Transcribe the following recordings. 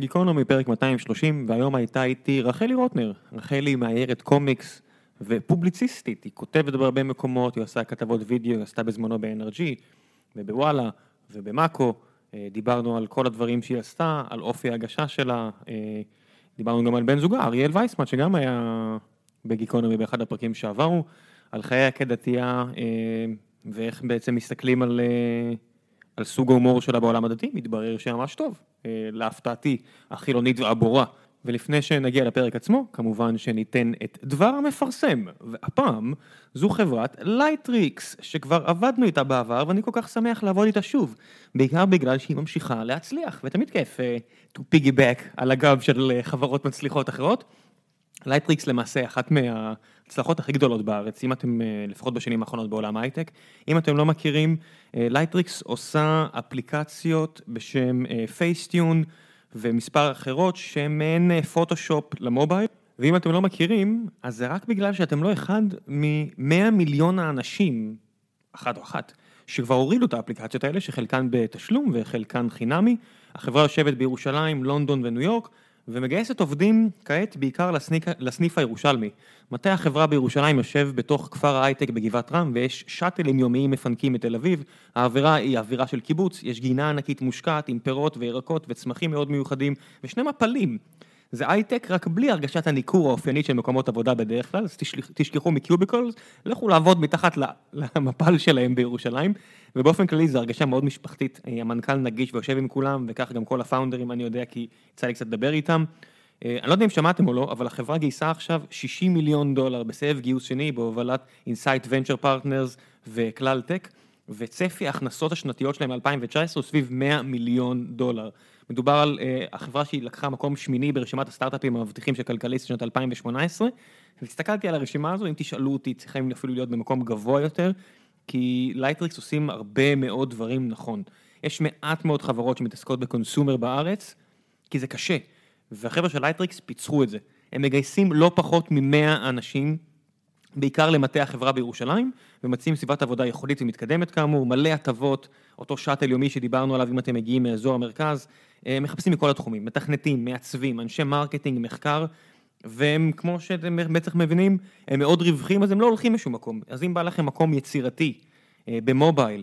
גיקונומי פרק 230, והיום הייתה איתי רחלי רוטנר. רחלי מאיירת קומיקס ופובליציסטית, היא כותבת בהרבה מקומות, היא עושה כתבות וידאו, היא עשתה בזמנו ב-NRG ובוואלה ובמאקו. אה, דיברנו על כל הדברים שהיא עשתה, על אופי ההגשה שלה, אה, דיברנו גם על בן זוגה, אריאל וייסמן, שגם היה בגיקונומי באחד הפרקים שעברו, על חיי כדתייה אה, ואיך בעצם מסתכלים על... על סוג ההומור שלה בעולם הדתי, מתברר שממש טוב, להפתעתי, החילונית והבורה. ולפני שנגיע לפרק עצמו, כמובן שניתן את דבר המפרסם, והפעם זו חברת לייטריקס, שכבר עבדנו איתה בעבר ואני כל כך שמח לעבוד איתה שוב, בעיקר בגלל שהיא ממשיכה להצליח, ותמיד כיף uh, to piggyback על הגב של uh, חברות מצליחות אחרות. לייטריקס למעשה אחת מההצלחות הכי גדולות בארץ, אם אתם, אה, לפחות בשנים האחרונות בעולם ההייטק, אם אתם לא מכירים, לייטריקס אה, עושה אפליקציות בשם Facetune אה, ומספר אחרות שהן מעין פוטושופ למובייל, ואם אתם לא מכירים, אז זה רק בגלל שאתם לא אחד מ-100 מיליון האנשים, אחת או אחת, שכבר הורידו את האפליקציות האלה, שחלקן בתשלום וחלקן חינמי. החברה יושבת בירושלים, לונדון וניו יורק. ומגייסת עובדים כעת בעיקר לסני, לסניף הירושלמי. מטה החברה בירושלים יושב בתוך כפר ההייטק בגבעת רם ויש שאטלים יומיים מפנקים מתל אביב. האווירה היא אווירה של קיבוץ, יש גינה ענקית מושקעת עם פירות וירקות וצמחים מאוד מיוחדים ושני מפלים. זה הייטק רק בלי הרגשת הניכור האופיינית של מקומות עבודה בדרך כלל, אז תשכחו מקיוביקולס, לכו לעבוד מתחת למפל שלהם בירושלים, ובאופן כללי זו הרגשה מאוד משפחתית, המנכ"ל נגיש ויושב עם כולם, וכך גם כל הפאונדרים אני יודע כי יצא לי קצת לדבר איתם. אה, אני לא יודע אם שמעתם או לא, אבל החברה גייסה עכשיו 60 מיליון דולר בסבב גיוס שני בהובלת Insight Venture Partners וכלל טק, וצפי ההכנסות השנתיות שלהם ל-2019 הוא סביב 100 מיליון דולר. מדובר על uh, החברה שהיא לקחה מקום שמיני ברשימת הסטארט-אפים המבטיחים של כלכליסט שנת 2018, והסתכלתי על הרשימה הזו, אם תשאלו אותי, צריכים אפילו להיות במקום גבוה יותר, כי לייטריקס עושים הרבה מאוד דברים נכון. יש מעט מאוד חברות שמתעסקות ב consumer בארץ, כי זה קשה, והחבר'ה של לייטריקס פיצחו את זה. הם מגייסים לא פחות מ-100 אנשים בעיקר למטה החברה בירושלים, ומציעים סביבת עבודה ייחודית ומתקדמת כאמור, מלא הטבות, אותו שאטל יומי שדיברנו עליו אם אתם מגיעים מאזור המרכז, אה, מחפשים מכל התחומים, מתכנתים, מעצבים, אנשי marketing, מחקר, והם, כמו שאתם בטח מבינים, הם מאוד רווחיים, אז הם לא הולכים לשום מקום. אז אם בא לכם מקום יצירתי, אה, במובייל,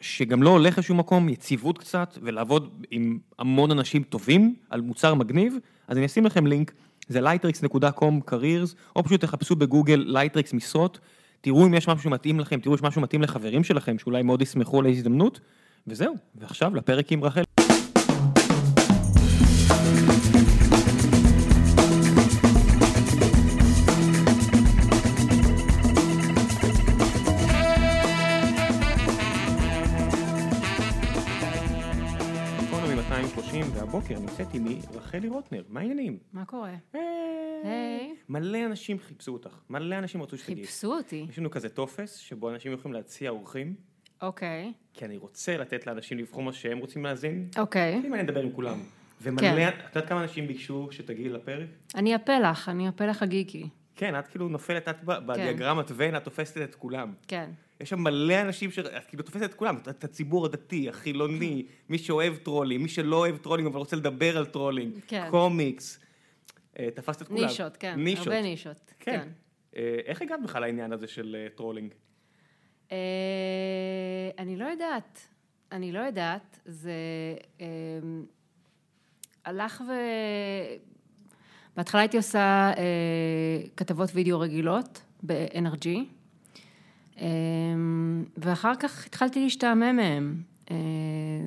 שגם לא הולך לשום מקום, יציבות קצת, ולעבוד עם המון אנשים טובים על מוצר מגניב, אז אני אשים לכם לינק. זה lightrix.com careers, או פשוט תחפשו בגוגל lightrix משרות, תראו אם יש משהו שמתאים לכם, תראו אם יש משהו מתאים לחברים שלכם, שאולי מאוד ישמחו על ההזדמנות, וזהו, ועכשיו לפרק עם רחל. רחלי רוטנר, מה העניינים? מה קורה? היי. מלא אנשים חיפשו אותך, מלא אנשים רצו שתגיעי. חיפשו אותי? יש לנו כזה טופס שבו אנשים יכולים להציע אורחים. אוקיי. כי אני רוצה לתת לאנשים לבחור מה שהם רוצים להאזין. אוקיי. אם אני אדבר עם כולם. ומלא, כן. את יודעת כמה אנשים ביקשו שתגיעי לפרק? אני הפלח, אני הפלח הגיקי. כן, את כאילו נופלת, את בדיאגרמת כן. ון, את תופסת את כולם. כן. יש שם מלא אנשים שאת כאילו תופסת את כולם, את הציבור הדתי, החילוני, מי שאוהב trolling, מי שלא אוהב trolling אבל רוצה לדבר על trolling, כן. קומיקס, אה, תפסת את כולם. נישות, כן, נישות. הרבה נישות, כן. כן. אה, איך הגעת בכלל לעניין הזה של אה, trolling? אני לא יודעת, אני לא יודעת, זה הלך ו... בהתחלה הייתי עושה כתבות וידאו רגילות ב-NRG. אמ, ואחר כך התחלתי להשתעמם מהם. אה,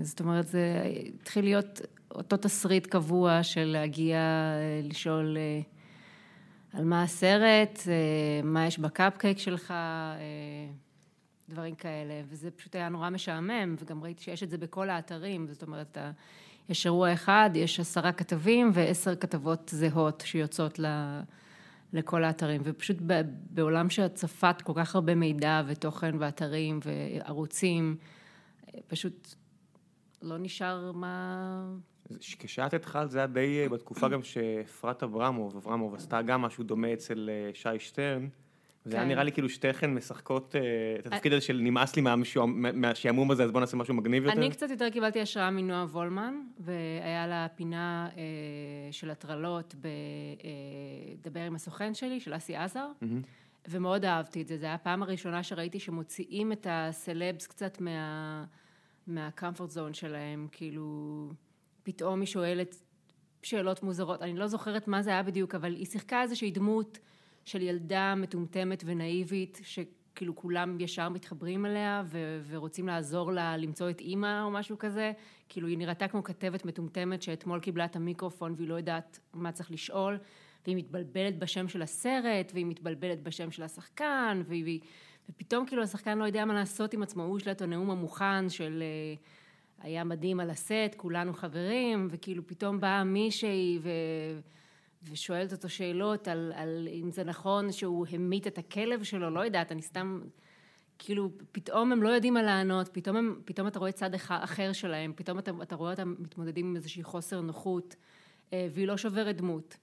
זאת אומרת, זה התחיל להיות אותו תסריט קבוע של להגיע, אה, לשאול אה, על מה הסרט, מה יש בקאפקייק שלך, דברים כאלה, וזה פשוט היה נורא משעמם, וגם ראיתי שיש את זה בכל האתרים, זאת אומרת, יש אירוע אחד, יש עשרה כתבים ועשר כתבות זהות שיוצאות ל... לכל האתרים, ופשוט בעולם שהצפת כל כך הרבה מידע ותוכן ואתרים וערוצים, פשוט לא נשאר מה... כשאת התחלת זה היה די בתקופה גם שאפרת אברמוב, אברמוב עשתה גם משהו דומה אצל אה, שי שטרן, זה היה כן. נראה לי כאילו שתיכן משחקות אה, את התפקיד הזה של נמאס לי מהשעמום הזה, אז בוא נעשה משהו מגניב יותר. אני קצת יותר קיבלתי השראה מנועה וולמן, והיה לה פינה אה, של הטרלות ב"דבר עם הסוכן שלי", של אסי עזר, ומאוד אהבתי את זה. זו הייתה הפעם הראשונה שראיתי שמוציאים את הסלבס קצת מה... מהקמפורט זון שלהם, כאילו, פתאום היא שואלת שאלות מוזרות, אני לא זוכרת מה זה היה בדיוק, אבל היא שיחקה איזושהי דמות של ילדה מטומטמת ונאיבית, שכאילו כולם ישר מתחברים אליה ו- ורוצים לעזור לה למצוא את אימא או משהו כזה, כאילו היא נראתה כמו כתבת מטומטמת שאתמול קיבלה את המיקרופון והיא לא יודעת מה צריך לשאול, והיא מתבלבלת בשם של הסרט, והיא מתבלבלת בשם של השחקן, והיא... ופתאום כאילו השחקן לא יודע מה לעשות עם עצמו, יש לה את הנאום המוכן של היה מדהים על הסט, כולנו חברים, וכאילו פתאום באה מישהי ו... ושואלת אותו שאלות על, על אם זה נכון שהוא המית את הכלב שלו, לא יודעת, אני סתם, כאילו, פתאום הם לא יודעים מה לענות, פתאום, הם, פתאום אתה רואה צד אח- אחר שלהם, פתאום אתה, אתה רואה אותם מתמודדים עם איזושהי חוסר נוחות, אה, והיא לא שוברת דמות.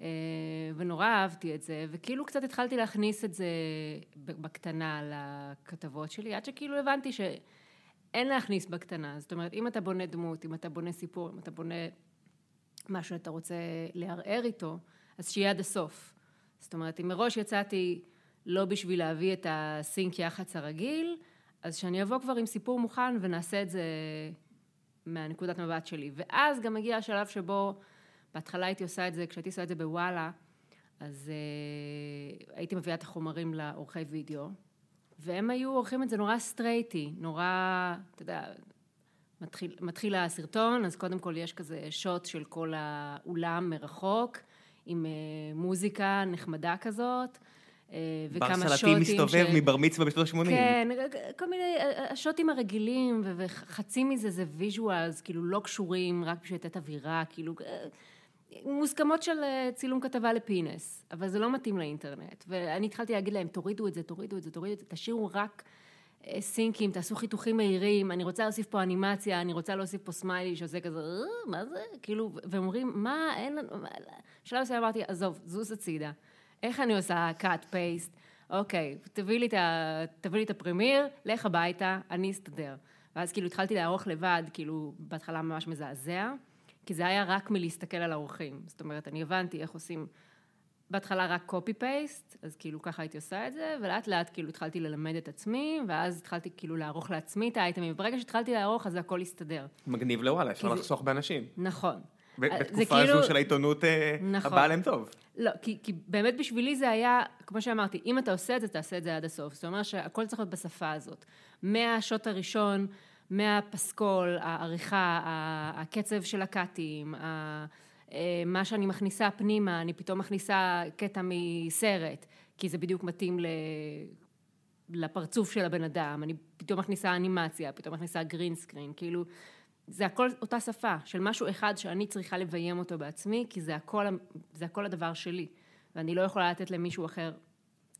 אה, ונורא אהבתי את זה, וכאילו קצת התחלתי להכניס את זה בקטנה לכתבות שלי, עד שכאילו הבנתי שאין להכניס בקטנה. זאת אומרת, אם אתה בונה דמות, אם אתה בונה סיפור, אם אתה בונה משהו שאתה רוצה לערער איתו, אז שיהיה עד הסוף. זאת אומרת, אם מראש יצאתי לא בשביל להביא את הסינק יח"צ הרגיל, אז שאני אבוא כבר עם סיפור מוכן ונעשה את זה מהנקודת מבט שלי. ואז גם הגיע השלב שבו, בהתחלה הייתי עושה את זה, כשהייתי עושה את זה בוואלה, אז uh, הייתי מביאה את החומרים לעורכי וידאו, והם היו עורכים את זה נורא סטרייטי, נורא, אתה יודע, מתחיל, מתחיל הסרטון, אז קודם כל יש כזה שוט של כל האולם מרחוק, עם uh, מוזיקה נחמדה כזאת, בר וכמה שוטים מסתובב של- מבר מצווה בשנות ה-80. כן, כל מיני, השוטים הרגילים, וחצי מזה זה visuals, כאילו לא קשורים, רק בשביל לתת אווירה, כאילו, אה, מוסכמות של אה, צילום כתבה לפיינס, אבל זה לא מתאים לאינטרנט. ואני התחלתי להגיד להם, תורידו את זה, תורידו את זה, תורידו את זה, תשאירו רק אה, סינקים, תעשו חיתוכים מהירים, אני רוצה להוסיף פה אנימציה, אני רוצה להוסיף פה סמיילי שעושה כזה, "אה, מה זה? כאילו, והם אומרים, מה, אין לנו, מה?" בשלב מסוים אמרתי, עזוב, זוז הצידה. איך אני עושה cut paste? אוקיי, תביא לי את, ה... תביא לי את הפרמיר, לך הביתה, אני אסתדר. ואז כאילו התחלתי לערוך לבד, כאילו בהתחלה ממש מזעזע, כי זה היה רק מלהסתכל על האורחים. זאת אומרת, אני הבנתי איך עושים, בהתחלה רק paste, אז כאילו ככה הייתי עושה את זה, ולאט לאט כאילו התחלתי ללמד את עצמי, ואז התחלתי כאילו לערוך לעצמי את האייטמים, וברגע שהתחלתי לערוך, אז הכל הסתדר. מגניב לוואלה, אפשר לחסוך באנשים. נכון. זה בתקופה כאילו- הזו של העיתונות אה, נכון. הבאה להם טוב. לא, כי, כי באמת בשבילי זה היה, כמו שאמרתי, אם אתה עושה את זה, תעשה את זה עד הסוף. זאת אומרת שהכל צריך להיות בשפה הזאת. מהשוט הראשון, מהפסקול, העריכה, הקצב של הקאטים, ה- אה, מה שאני מכניסה פנימה, אני פתאום מכניסה קטע מסרט, כי זה בדיוק מתאים ל... לפרצוף של הבן אדם, אני פתאום מכניסה אנימציה, פתאום מכניסה גרין סקרין, כאילו, זה הכל אותה שפה, של משהו אחד שאני צריכה לביים אותו בעצמי, כי זה הכל, זה הכל הדבר שלי, ואני לא יכולה לתת למישהו אחר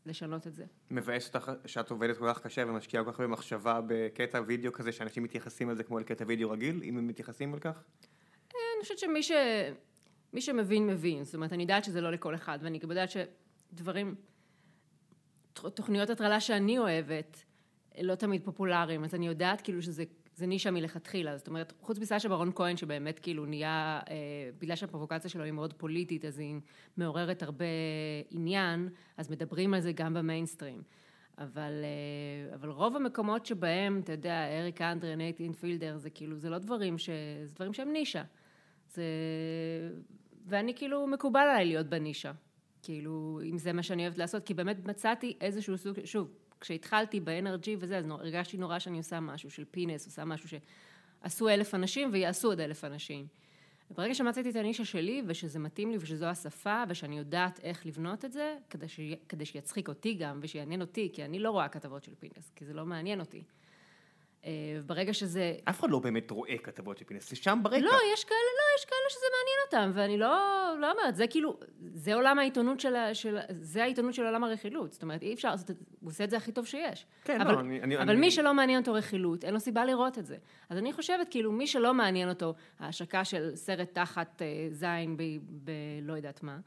לשנות את זה. מבאס אותך שאת עובדת כל כך קשה ומשקיעה כל כך הרבה מחשבה בקטע וידאו כזה, שאנשים מתייחסים על זה כמו אל קטע וידאו רגיל, אם הם מתייחסים על כך? אני חושבת שמי ש... מי שמבין, מבין. זאת אומרת, אני יודעת שזה לא לכל אחד, ואני גם יודעת שדברים, תוכניות הטרלה שאני אוהבת, לא תמיד פופולריים, אז אני יודעת כאילו שזה זה נישה מלכתחילה. זאת אומרת, חוץ מסשה ברון כהן, שבאמת כאילו נהיה, אה, בגלל שהפרובוקציה שלו היא מאוד פוליטית, אז היא מעוררת הרבה עניין, אז מדברים על זה גם במיינסטרים. אבל, אה, אבל רוב המקומות שבהם, אתה יודע, אריק אנדרה, ניית'ן פילדר, זה כאילו, זה לא דברים ש... זה דברים שהם נישה. זה... ואני כאילו, מקובל עליי להיות בנישה. כאילו, אם זה מה שאני אוהבת לעשות, כי באמת מצאתי איזשהו סוג, שוב, כשהתחלתי ב-NRG וזה, אז הרגשתי נורא שאני עושה משהו של פינס, עושה משהו שעשו אלף אנשים ויעשו עוד אלף אנשים. וברגע שמצאתי את הנישה שלי, ושזה מתאים לי, ושזו השפה, ושאני יודעת איך לבנות את זה, כדי, ש... כדי שיצחיק אותי גם, ושיעניין אותי, כי אני לא רואה כתבות של פינס, כי זה לא מעניין אותי. אה, ברגע שזה... אף אחד לא באמת רואה כתבות של פינס, זה שם ברקע. לא, יש כאלה, לא, יש כאלה שזה מעניין אותם, ואני לא, לא אומרת, זה כאילו, זה עולם העיתונות של, של, זה העיתונות של עולם הרכילות, זאת אומרת, אי אפשר, זאת, הוא עושה את זה הכי טוב שיש. כן, אבל, לא, אני- אני- אבל אני- מי שלא מעניין אותו רכילות, אין לו סיבה לראות את זה. אז אני חושבת, כאילו, מי שלא מעניין אותו ההשקה של סרט תחת אה, זין ב, ב... לא יודעת מה,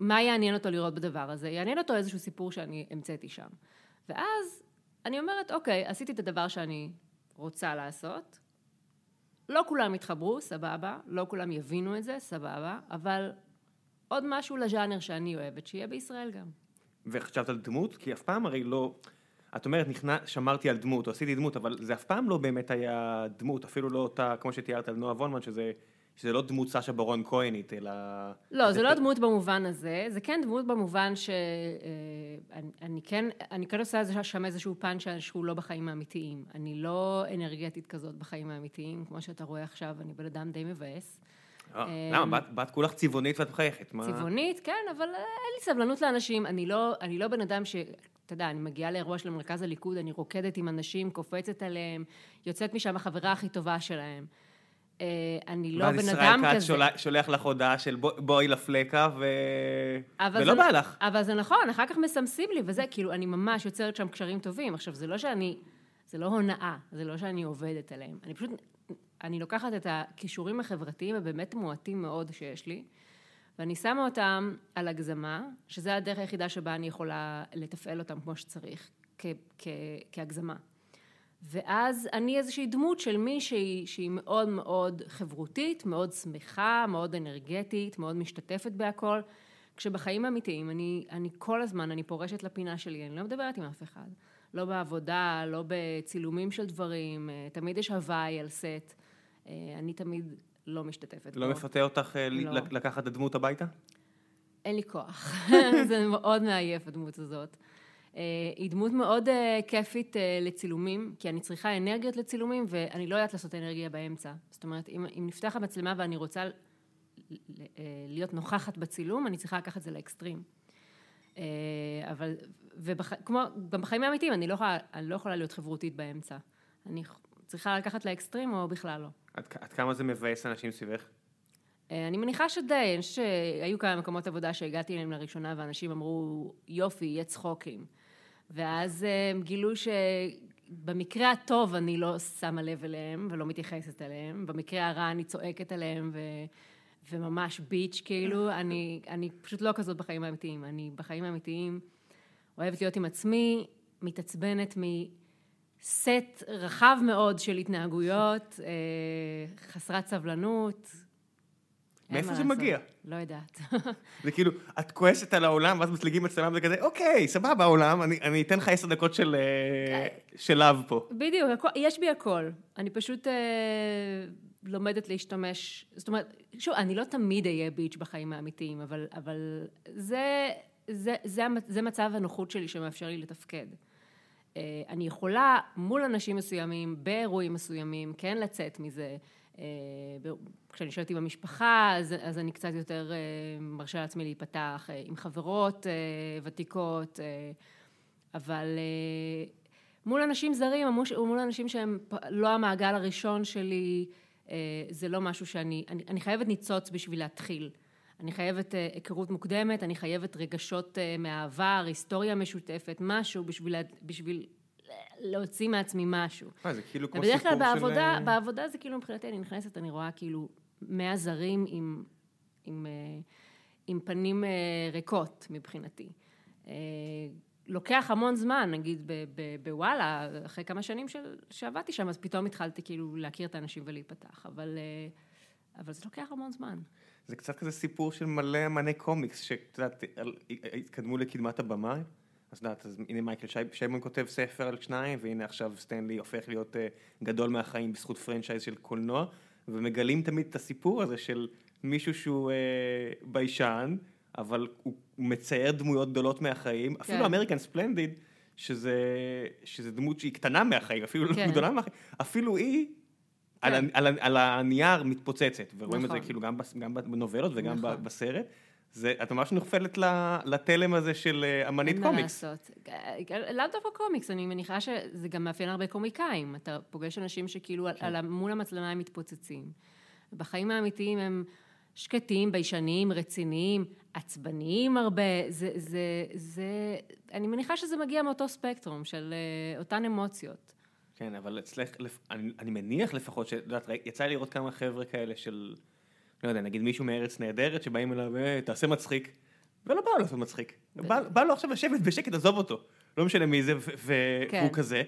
מה יעניין אותו לראות בדבר הזה? יעניין אותו איזשהו סיפור שאני המצאתי שם. ואז אני אומרת, אוקיי, עשיתי את הדבר שאני רוצה לעשות, לא כולם יתחברו, סבבה, לא כולם יבינו את זה, סבבה, אבל עוד משהו לז'אנר שאני אוהבת, שיהיה בישראל גם. וחשבת על דמות? כי אף פעם הרי לא... את אומרת, נכנע, שמרתי על דמות, או עשיתי דמות, אבל זה אף פעם לא באמת היה דמות, אפילו לא אותה, כמו שתיארת על נועה וונמן, שזה, שזה לא דמות סשה ברון כהנית, אלא... לא, זה, זה לא דמות במובן הזה, זה כן דמות במובן שאני אני כן, אני כן עושה איזה- שם איזשהו פאנץ' שהוא לא בחיים האמיתיים. אני לא אנרגטית כזאת בחיים האמיתיים, כמו שאתה רואה עכשיו, אני בן אדם די מבאס. אה, למה? בת- בת כולך צבעונית ואת מחייכת. מה- צבעונית, כן, אבל אין לי סבלנות לאנשים. אני לא, אני לא בן אדם ש... אתה יודע, אני מגיעה לאירוע של מרכז הליכוד, אני רוקדת עם אנשים, קופצת עליהם, יוצאת משם החברה הכי טובה שלהם. אה, אני לא ואז בן ישראל אדם כץ כזה. שולח- שולח לך הודעה של בוא- בואי לפלקה, ו... ולא בא לך. אבל זה נכון, אחר כך מסמסים לי, וזה, כאילו, אני ממש יוצרת שם קשרים טובים. עכשיו, זה לא שאני, זה לא הונאה, זה לא שאני עובדת עליהם. אני פשוט, אני לוקחת את הכישורים החברתיים הבאמת מועטים מאוד שיש לי, ואני שמה אותם על הגזמה, שזה הדרך היחידה שבה אני יכולה לתפעל אותם כמו שצריך, כ- כ- כהגזמה. ואז אני איזושהי דמות של מישהי שהיא מאוד מאוד חברותית, מאוד שמחה, מאוד אנרגטית, מאוד משתתפת בהכל, כשבחיים האמיתיים אני, אני כל הזמן, אני פורשת לפינה שלי, אני לא מדברת עם אף אחד. לא בעבודה, לא בצילומים של דברים, אה, תמיד יש הוואי על סט, אה, אני תמיד לא משתתפת לא בו. מפתה אותך אה, לא. לקחת את הדמות הביתה? אין לי כוח, זה מאוד מעייף הדמות הזאת. אה, היא דמות מאוד אה, כיפית אה, לצילומים, כי אני צריכה אנרגיות לצילומים ואני לא יודעת לעשות אנרגיה באמצע. זאת אומרת, אם, אם נפתח המצלמה ואני רוצה להיות נוכחת בצילום, אני צריכה לקחת את זה לאקסטרים. אבל, וכמו, גם בחיים האמיתיים, אני לא, יכולה, אני לא יכולה להיות חברותית באמצע. אני צריכה לקחת לאקסטרים או בכלל לא. עד עד כמה זה מבאס אנשים סביבך? אני מניחה שדי, אני חושבת שהיו כמה מקומות עבודה שהגעתי אליהם לראשונה ואנשים אמרו, יופי, יהיה צחוקים. ואז אה, הם גילו שבמקרה הטוב אני לא שמה לב אליהם ולא מתייחסת אליהם, במקרה הרע אני צועקת עליהם ו... וממש ביץ', כאילו, אני, אני פשוט לא כזאת בחיים האמיתיים. אני בחיים האמיתיים אוהבת להיות עם עצמי, מתעצבנת מסט רחב מאוד של התנהגויות, אה, חסרת סבלנות. מאיפה זה. מגיע? לא יודעת. זה כאילו, את כועסת על העולם, ואז מסליגים מצלמה וזה כזה, אוקיי, סבבה העולם, אני, אני אתן לך עשר דקות של, אה, של לאו פה. בדיוק, הכל- יש בי הכל. אני פשוט אה, לומדת להשתמש, זאת אומרת, שוב, אני לא תמיד אהיה ביץ' בחיים האמיתיים, אבל, אבל זה, זה, זה, זה מצב הנוחות שלי שמאפשר לי לתפקד. אה, אני יכולה מול אנשים מסוימים, באירועים מסוימים, כן לצאת מזה. אה, כשאני יושבת עם המשפחה, אז, אז אני קצת יותר אה, מרשה לעצמי להיפתח אה, עם חברות ותיקות, אבל מול אנשים זרים, או מול- אנשים שהם לא המעגל הראשון שלי, זה לא משהו שאני, אני, אני חייבת ניצוץ בשביל להתחיל. אני חייבת היכרות מוקדמת, אני חייבת רגשות מהעבר, היסטוריה משותפת, משהו בשביל, בשביל להוציא מעצמי משהו. מה, זה כאילו כמו כלל סיפור של... בעבודה, אה, בעבודה זה כאילו מבחינתי, אני נכנסת, אני רואה כאילו מאה זרים עם, עם, אה, עם פנים אה, ריקות מבחינתי. אה, לוקח המון זמן, נגיד בוואלה, אחרי כמה שנים של, שעבדתי שם, אז פתאום התחלתי כאילו להכיר את האנשים ולהיפתח, אבל, אה, אבל זה לוקח המון זמן. זה קצת כזה סיפור של מלא אמני קומיקס, שאת יודעת, התקדמו לקדמת הבמה. אז את יודעת, אז הנה מייקל שי- שייבון כותב ספר על שניים, והנה עכשיו סטן לי הופך להיות אה, גדול מהחיים בזכות franchise של קולנוע, ומגלים תמיד את הסיפור הזה של מישהו שהוא אה, ביישן, אבל הוא מצייר דמויות גדולות מהחיים, אפילו American Splendor, שזה, שזה דמות שהיא קטנה מהחיים, אפילו לא כן. גדולה מהחיים, אפילו היא, על, כן. על, ה- על הנייר מתפוצצת, ורואים את זה נכון. כאילו גם, גם בנובלות וגם נכון. בסרט. זה, את ממש נופלת לתלם הזה של אה, אמנית אין מה קומיקס. לעשות. אה, לאו דווקא קומיקס, אני מניחה שזה גם מאפיין הרבה קומיקאים. אתה פוגש אנשים שכאילו כן. על, על, מול המצלמה הם מתפוצצים. בחיים האמיתיים הם שקטים, ביישניים, רציניים, עצבניים הרבה. זה, זה, זה, אני מניחה שזה מגיע מאותו ספקטרום של אה, אותן אמוציות. כן, אבל אצלך, אני, אני מניח לפחות, שאת יודעת, יצא לי לראות כמה חבר'ה כאלה של, לא יודע, נגיד מישהו מארץ נהדרת, שבאים אליו, "אה, תעשה מצחיק. ולא בא לו לעשות מצחיק. בא בא לו עכשיו לשבת בשקט, עזוב אותו. לא משנה מי זה, כן. והוא כזה.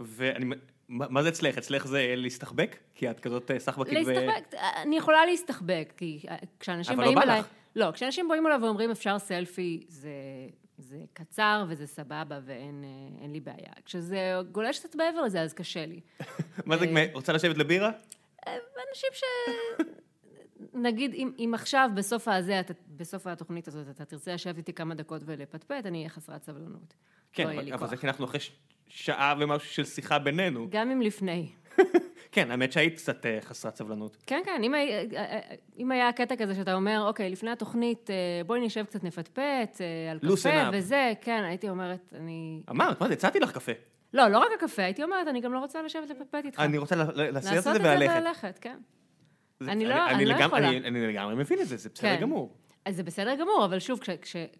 ואני, מה מה זה אצלך? אצלך זה להסתחבק? כי את כזאת אה, סחבקית ו... להסתחבק, אני יכולה להסתחבק, כי כשאנשים אבל לא באים בא אליי... לך. לא, כשאנשים באים אליי ואומרים אפשר סלפי, זה, זה קצר וזה סבבה ואין אה, אין לי בעיה. כשזה גולש קצת מעבר לזה, אז קשה לי. מה זה, אה, רוצה לשבת לבירה? אנשים ש... נגיד, אם, אם עכשיו, בסוף הזה, אתה, בסוף התוכנית הזאת, אתה תרצה לשבת איתי כמה דקות ולפטפט, אני אהיה חסרת סבלנות. כן, לא אבל אבל. זה כי אנחנו אחרי שעה ומשהו של שיחה בינינו. גם אם לפני. כן, האמת שהיית קצת אה, חסרת סבלנות. כן, כן, אם, היה- אם היה קטע כזה שאתה אומר, אוקיי, לפני התוכנית, אה, בואי נשב קצת נפטפט אה, על קפה. וזה, כן, הייתי אומרת, אני... אמרת, מה זה, הצעתי לך קפה. לא, לא רק הקפה, הייתי אומרת, אני גם לא רוצה לשבת לפטפט איתך. אני רוצה לעשות את לעשות זה וללכת. וללכת, כן. זה- אני לא- אני לא לגמרי- יכולה. אני- אני לגמרי מבין את זה, זה בסדר כן. גמור. אז זה בסדר גמור, אבל שוב,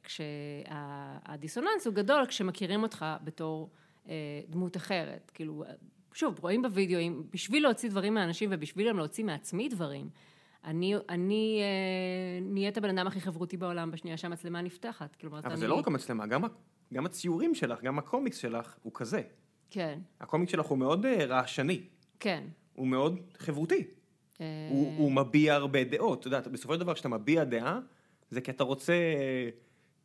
כשהדיסוננס הוא גדול, כשמכירים אותך בתור אה, דמות אחרת. כאילו, שוב, רואים בווידאו, אם בשביל להוציא דברים מאנשים ובשביל גם להוציא מעצמי דברים, אני, אני אה, נהיית הבן אדם הכי חברותי בעולם בשנייה שהמצלמה נפתחת. כלומר, אבל אני... זה לא רק המצלמה, גם גם הציורים שלך, גם הקומיקס שלך הוא כזה. כן, הקומיקס שלך הוא מאוד אה, רעשני, כן. הוא מאוד חברותי. אה, הוא הוא מביע הרבה דעות, אתה יודע, בסופו של דבר כשאתה מביע דעה, זה כי אתה רוצה...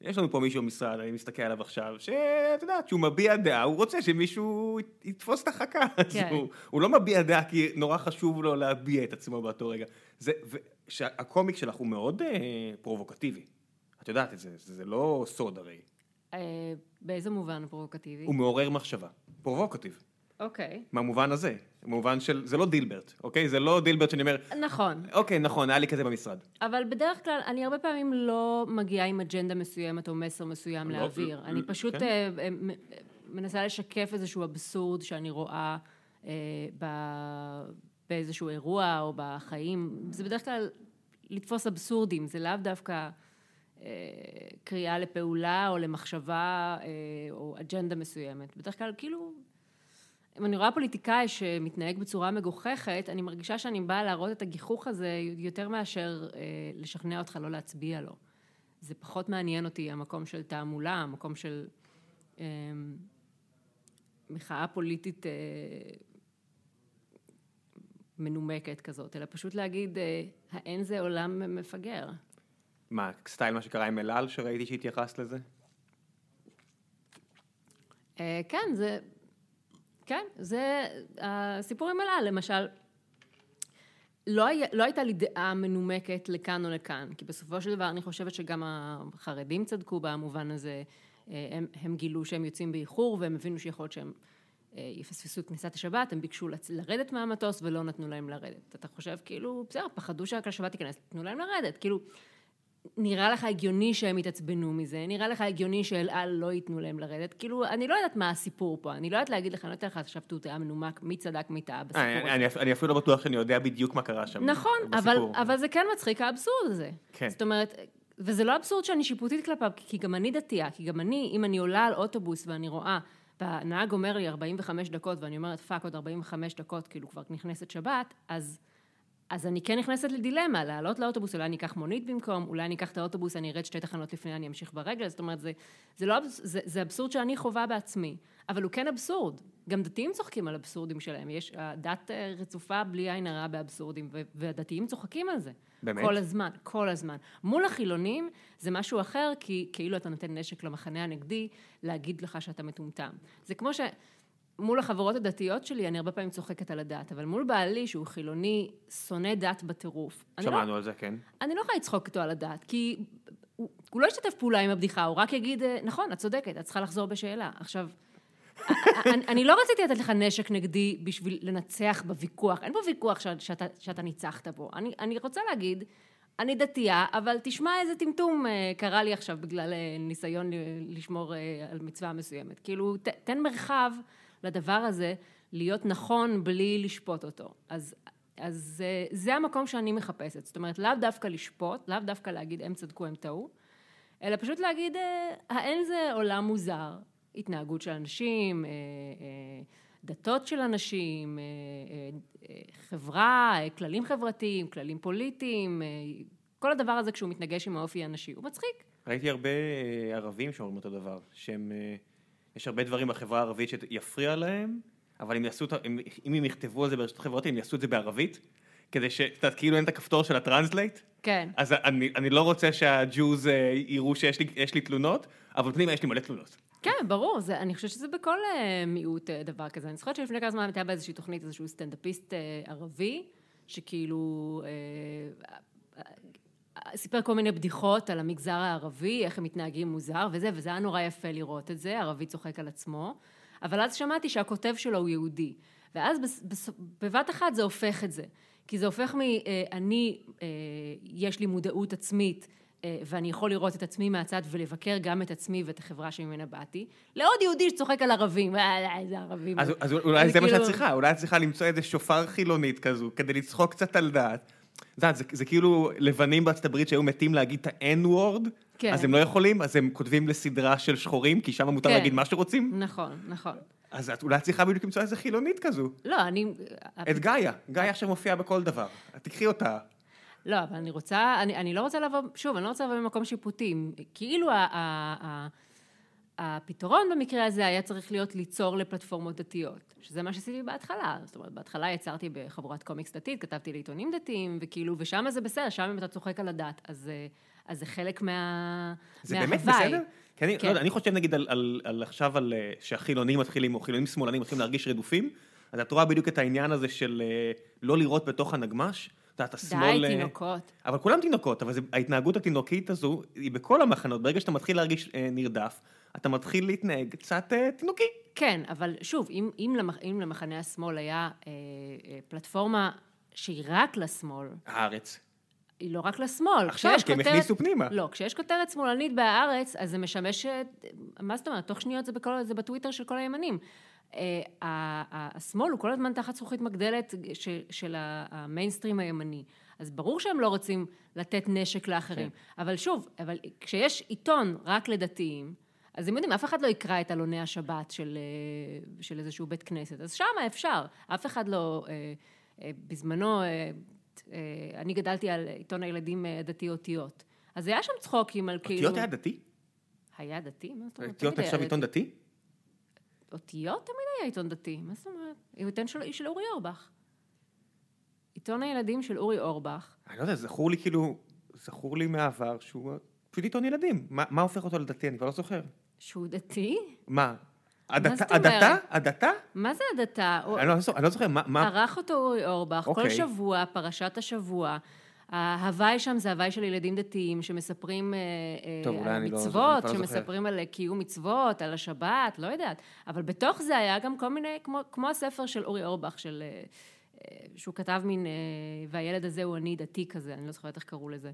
יש לנו פה מישהו במשרד, אני מסתכל עליו עכשיו, שאת יודעת, שהוא מביע דעה, הוא רוצה שמישהו ית- יתפוס את החכה. אז כן. הוא, הוא לא מביע דעה כי נורא חשוב לו להביע את עצמו באותו רגע. זה, ו- שהקומיק שלך הוא מאוד אה, פרובוקטיבי. את יודעת את זה, זה, זה לא סוד הרי. אה, באיזה מובן פרובוקטיבי? הוא מעורר מחשבה. פרובוקטיב. אוקיי. במובן הזה. במובן של, זה לא דילברט, אוקיי? זה לא דילברט שאני אומר, נכון. אוקיי, נכון, היה לי כזה במשרד. אבל בדרך כלל, אני הרבה פעמים לא מגיעה עם אג'נדה מסוימת או מסר מסוים לא, להעביר. לא, אני פשוט כן. אה, אה, מנסה לשקף איזשהו אבסורד שאני רואה אה, ב- באיזשהו אירוע או בחיים. זה בדרך כלל לתפוס אבסורדים, זה לאו דווקא אה, קריאה לפעולה או למחשבה אה, או אג'נדה מסוימת. בדרך כלל, כאילו... אם אני רואה פוליטיקאי שמתנהג בצורה מגוחכת, אני מרגישה שאני באה להראות את הגיחוך הזה יותר מאשר אה, לשכנע אותך לא להצביע לו. זה פחות מעניין אותי, המקום של תעמולה, המקום של אה, מחאה פוליטית אה, מנומקת כזאת, אלא פשוט להגיד, אה, האין זה עולם מפגר. מה, סטייל מה שקרה עם אלעל, שראיתי שהתייחסת לזה? אה, כן, זה... כן, זה... הסיפור עם אלה, למשל, לא, היה, לא הייתה לי דעה מנומקת לכאן או לכאן, כי בסופו של דבר אני חושבת שגם החרדים צדקו במובן הזה, אה, הם, הם גילו שהם יוצאים באיחור והם הבינו שיכול להיות שהם אה, יפספסו את כניסת השבת, הם ביקשו לרדת מהמטוס ולא נתנו להם לרדת. אתה חושב כאילו, בסדר, פחדו שרק השבת תיכנס, תנו להם לרדת, כאילו... נראה לך הגיוני שהם יתעצבנו מזה, נראה לך הגיוני שאל על לא ייתנו להם לרדת, כאילו, אני לא יודעת מה הסיפור פה, אני לא יודעת להגיד לך, אני לא אתן לך עכשיו דו"ח מנומק, מי צדק, מי טעה בסיפור אה, הזה. אני, אני אפילו לא בטוח שאני יודע בדיוק מה קרה שם. נכון, אבל, בסיפור. אבל זה כן מצחיק, האבסורד הזה. כן. זאת אומרת, וזה לא אבסורד שאני שיפוטית כלפיו, כי גם אני דתייה, כי גם אני, אם אני עולה על אוטובוס ואני רואה, והנהג אומר לי 45 דקות, ואני אומרת, פאק, עוד 45 דקות, כאילו כבר נכנסת שבת, אז... אז אני כן נכנסת לדילמה, לעלות לאוטובוס, אולי אני אקח מונית במקום, אולי אני אקח את האוטובוס, אני ארד שתי תחנות לפני, אני אמשיך ברגל, זאת אומרת, זה, זה, לא, זה, זה אבסורד שאני חווה בעצמי, אבל הוא כן אבסורד. גם דתיים צוחקים על אבסורדים שלהם, יש, הדת אה, רצופה בלי עין הרע באבסורדים, והדתיים צוחקים על זה. באמת? כל הזמן, כל הזמן. מול החילונים זה משהו אחר, כי כאילו אתה נותן נשק למחנה הנגדי, להגיד לך שאתה מטומטם. זה כמו ש... מול החברות הדתיות שלי, אני הרבה פעמים צוחקת על הדת, אבל מול בעלי, שהוא חילוני, שונא דת בטירוף. לא- שמענו על זה, כן. אני לא יכולה לצחוק איתו על הדת, כי הוא, הוא לא ישתף פעולה עם הבדיחה, הוא רק יגיד, "אה, נכון, את צודקת, את צריכה לחזור בשאלה. עכשיו, אני, אני לא רציתי לתת לך נשק נגדי בשביל לנצח בוויכוח, אין פה ויכוח ש, שאתה, שאתה ניצחת בו. אני, אני רוצה להגיד, אני דתייה, אבל תשמע איזה טמטום אה, קרה לי עכשיו בגלל אה, ניסיון לשמור על מצווה מסוימת. כאילו, ת, תן מרחב לדבר הזה להיות נכון בלי לשפוט אותו. אז, אז זה, זה המקום שאני מחפשת. זאת אומרת, לאו דווקא לשפוט, לאו דווקא להגיד הם צדקו, הם טעו, אלא פשוט להגיד, אה, האין זה עולם מוזר, התנהגות של אנשים, אה, אה, דתות של אנשים, אה, אה, אה, חברה, אה, כללים חברתיים, כללים פוליטיים, אה, כל הדבר הזה כשהוא מתנגש עם האופי הנשי, הוא מצחיק. ראיתי הרבה אה, ערבים שאומרים אותו דבר, שהם, אה, יש הרבה דברים בחברה הערבית שיפריע להם, אבל אם יעשו, אם אם הם יכתבו על זה ברשתות חברתיות, הם יעשו את זה בערבית, כדי ש... את יודעת, כאילו אין את הכפתור של ה translate, כן. אז אני, אני לא רוצה שהג'וז אה, יראו שיש לי, לי תלונות, אבל פנימה יש לי מלא תלונות. כן, ברור, זה, אני חושבת שזה בכל אה, מיעוט אה, דבר כזה. אני זוכרת שלפני כמה זמן הייתה באיזושהי תוכנית איזשהו סטנדאפיסט ערבי, שכאילו סיפר כל מיני בדיחות על המגזר הערבי, איך הם מתנהגים מוזר וזה, וזה היה נורא יפה לראות את זה, ערבי צוחק על עצמו, אבל אז שמעתי שהכותב שלו הוא יהודי. ואז בבת אחת זה הופך את זה. כי זה הופך מ... אה, אני, אה, יש לי מודעות עצמית, אה, ואני יכול לראות את עצמי מהצד ולבקר גם את עצמי ואת החברה שממנה באתי, לעוד יהודי שצוחק על ערבים, איזה ערבים. אז, אז אולי זה מה כאילו- שאת צריכה, אולי את צריכה למצוא איזה שופר חילונית כזו, כדי לצחוק קצת על דעת. את יודעת, זה, זה כאילו לבנים בארצות הברית שהיו מתים להגיד את ה-N-word, כן. אז הם לא יכולים, אז הם כותבים לסדרה של שחורים, כי שם מותר כן. להגיד מה שרוצים. נכון, נכון. אז את אולי צריכה בדיוק למצוא איזה חילונית כזו. לא, אני... את גאיה, גאיה עכשיו מופיעה בכל דבר. תקחי אותה. לא, אבל אני רוצה, אני, אני לא רוצה לבוא, שוב, אני לא רוצה לבוא ממקום שיפוטי. כאילו ה, ה, ה, הפתרון במקרה הזה היה צריך להיות ליצור לפלטפורמות דתיות, שזה מה שעשיתי בהתחלה. זאת אומרת, בהתחלה יצרתי בחבורת קומיקס דתית, כתבתי לעיתונים דתיים, וכאילו, ושם זה בסדר, שם אם אתה צוחק על הדת, אז, אה, אז זה חלק מה... זה מההוואי. באמת בסדר? כי אני, כן. לא יודע, אני חושב נגיד על, על, על עכשיו על אה, שהחילונים מתחילים, או חילונים שמאלנים מתחילים להרגיש רדופים, אז את רואה בדיוק את העניין הזה של אה, לא לראות בתוך הנגמש. את יודעת, השמאל... די, תינוקות. אבל כולם תינוקות, אבל זה, ההתנהגות התינוקית הזו היא בכל המחנות. ברגע שאתה מתחיל להרגיש אה, נרדף, אתה מתחיל להתנהג קצת אה, תינוקי. כן, אבל שוב, אם, אם, למח, אם למחנה השמאל היה אה, אה, פלטפורמה שהיא רק לשמאל, הארץ. היא לא רק לשמאל. עכשיו, כי הם כותרת- הכניסו פנימה. לא, כשיש כותרת שמאלנית בהארץ, אז זה משמש, מה זאת אומרת, תוך שניות זה, בכל, זה בטוויטר של כל הימנים. אה, השמאל הוא כל הזמן תחת זכוכית מגדלת של המיינסטרים הימני. אז ברור שהם לא רוצים לתת נשק לאחרים. כן. אבל שוב, אבל כשיש עיתון רק לדתיים, אז הם יודעים, אף אחד לא יקרא את עלוני השבת של, אה, של איזשהו בית כנסת. אז שמה אפשר. אף אחד לא... אה, אה, בזמנו, אני גדלתי על עיתון הילדים דתי אותיות. אז היה שם צחוקים על כאילו... אותיות היה דתי? היה דתי? מה זאת אומרת? אותיות עכשיו עיתון דתי? אותיות תמיד היה עיתון דתי, מה זאת אומרת? עיתון של, של אורי אורבך. עיתון הילדים של אורי אורבך. אני לא יודע, זכור לי כאילו, זכור לי מהעבר שהוא פשוט עיתון ילדים. מה, מה הופך אותו לדתי? אני כבר לא זוכר. שהוא דתי? מה? הדתה? הדתה? מה זה הדתה? אני לא זוכר, אני לא זוכר, מה-? ערך אותו אורי אורבך, כל אוקיי. שבוע, פרשת השבוע. ההוואי שם זה הוואי של ילדים דתיים שמספרים אה, אה, טוב, על לא- מצוות, לא. שמספרים על קיום מצוות, על השבת, לא יודעת. אבל בתוך זה היה גם כל מיני, כמו, כמו הספר של אורי אורבך, של, אה, אה, שהוא כתב מין, אה, והילד הזה הוא אני דתי כזה, אני לא זוכרת איך קראו לזה.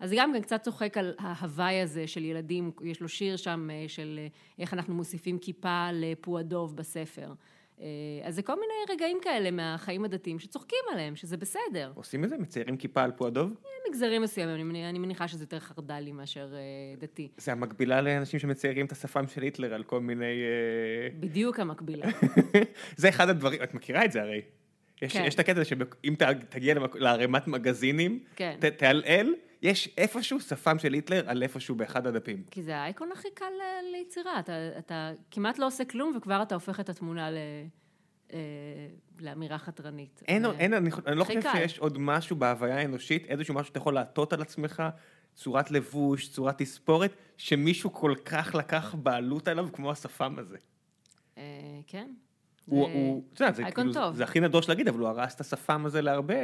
אז זה גם כן קצת צוחק על ההוואי הזה של ילדים, יש לו שיר שם אה, של אה, איך אנחנו מוסיפים כיפה לפועדוב בספר. אה, אז זה כל מיני רגעים כאלה מהחיים הדתיים שצוחקים עליהם, שזה בסדר. עושים את זה? מציירים כיפה על פועדוב? מגזרים מסוימים, אני אני מניחה שזה יותר חרד"לי מאשר אה, דתי. זה המקבילה לאנשים שמציירים את השפם של היטלר על כל מיני... אה, בדיוק המקבילה. זה אחד הדברים, את מכירה את זה הרי. יש, כן. יש את הקטע שאם תגיע לערימת מגזינים, כן. ת- תעלעל, יש איפשהו שפם של היטלר על איפשהו באחד הדפים. כי זה האייקון הכי קל אה, ליצירה, אתה, אתה כמעט לא עושה כלום וכבר אתה הופך את התמונה ל, אה, לאמירה חתרנית. אין, זה אין, אני, אני לא חושב קל. שיש עוד משהו בהוויה האנושית, איזשהו משהו שאתה יכול לעטות על עצמך, צורת לבוש, צורת תספורת, שמישהו כל כך לקח בעלות עליו כמו השפם הזה. אה, כן. הוא, זה- הוא, יודע, זה אייקון כאילו, טוב. זה הכי נדוש להגיד, אבל הוא הרס את השפם הזה להרבה...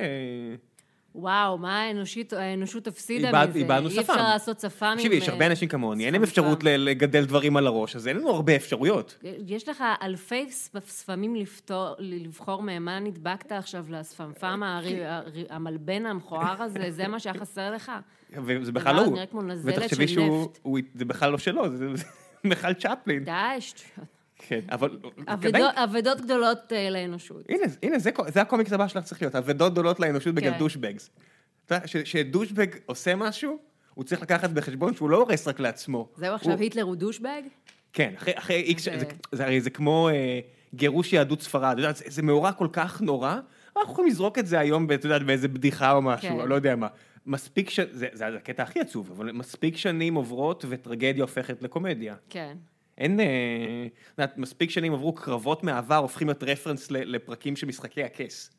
וואו, מה האנושית, האנושות הפסידה איבד- מזה? איבדנו אי שפם. אפשר לעשות שפם עם... תקשיבי, יש הרבה אה, אנשים כמוני, אין להם אפשרות לגדל דברים על הראש, אז אין לנו הרבה אפשרויות. יש לך אלפי ספמים לפתור, לבחור מהם, מה נדבקת עכשיו לשפמפם הרי- הרי- המלבן המכוער הזה, זה מה שהיה חסר לך? וזה בכלל לא הוא. נראה כמו נזלת ותחשבי של שהוא, זה בכלל לא שלו, זה זה מיכל צ'פלין. די, שטויות. כן, אבל... אבדות- גדולות אה, לאנושות. הנה, הנה, זה, זה הקומיקס הבא שלך צריך להיות, אבדות גדולות לאנושות בגלל כן. דושבגס. אתה יודע, ש- שדושבג עושה משהו, הוא צריך לקחת בחשבון שהוא לא הורס רק לעצמו. זהו עכשיו היטלר הוא דושבג? כן, אחרי, איקס, זה- זה, הרי זה כמו אה, גירוש יהדות ספרד, זה, זה מאורע כל כך נורא, אנחנו יכולים לזרוק את זה היום, את יודעת, באיזה בדיחה או משהו, כן. לא יודע מה. מספיק ש... זה, זה הקטע הכי עצוב, אבל מספיק שנים עוברות וטרגדיה הופכת לקומדיה. כן. אין, אה, את יודעת, מספיק שנים עברו קרבות מהעבר הופכים להיות רפרנס לפרקים של משחקי הכס.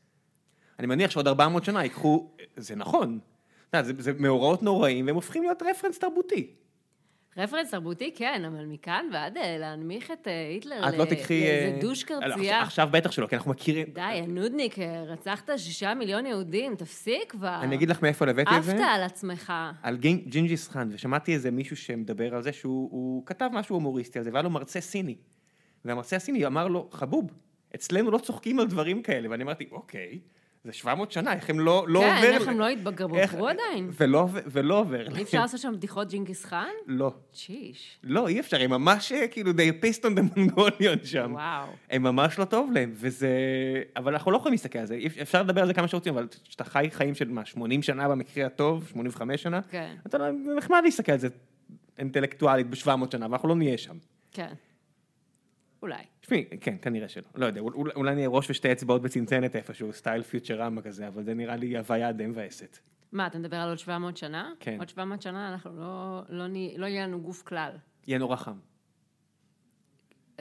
אני מניח שעוד 400 שנה ייקחו, זה נכון, זה מאורעות נוראים והם הופכים להיות רפרנס תרבותי. רפרנס תרבותי, כן, אבל מכאן ועד אה, להנמיך את אה, היטלר את לא תקחי... לאיזה דוש לא, קרצייה. עכשיו בטח שלא, כי אנחנו מכירים. די, הנודניק, אה, רצחת שישה מיליון יהודים, תפסיק כבר. אני אגיד לך מאיפה הבאתי את זה. עפת על עצמך. על ג'ינ- ג'ינג'יס חאן, ושמעתי איזה מישהו שמדבר על זה שהוא הוא כתב משהו הומוריסטי על זה, והיה לו מרצה סיני. והמרצה הסיני אמר לו, חבוב, אצלנו לא צוחקים על דברים כאלה. ואני אמרתי, אוקיי, זה 700 שנה, איך הם לא, לא כן, עובר... איך הם לא התבגרו איך- עדיין? ולא, ולא עובר. אי אפשר לעשות שם בדיחות ג'ינגיס חאן? לא. צ'יש. לא, אי אפשר, הם ממש אה, כאילו, they pissed on the mongolian שם. וואו. הם ממש לא טוב להם, וזה... אבל אנחנו לא יכולים להסתכל על זה, אפשר לדבר על זה כמה שרוצים, אבל כשאתה חי חיים של מה, 80 שנה במקרה הטוב, 85 שנה, כן. אתה לא, זה נחמד להסתכל על זה אינטלקטואלית ב-700 שנה, ואנחנו לא נהיה שם. כן. אולי. תשמעי, כן, כנראה שלא, לא יודע, אולי, נהיה ראש ושתי אצבעות בצנצנת איפשהו, סטייל פיוטרמה כזה, אבל זה נראה לי הוויה די מבאסת. מה, אתה מדבר על עוד 700 שנה? כן. עוד 700 שנה אנחנו לא, לא, נה- לא יהיה לנו גוף כלל. יהיה נורא חם.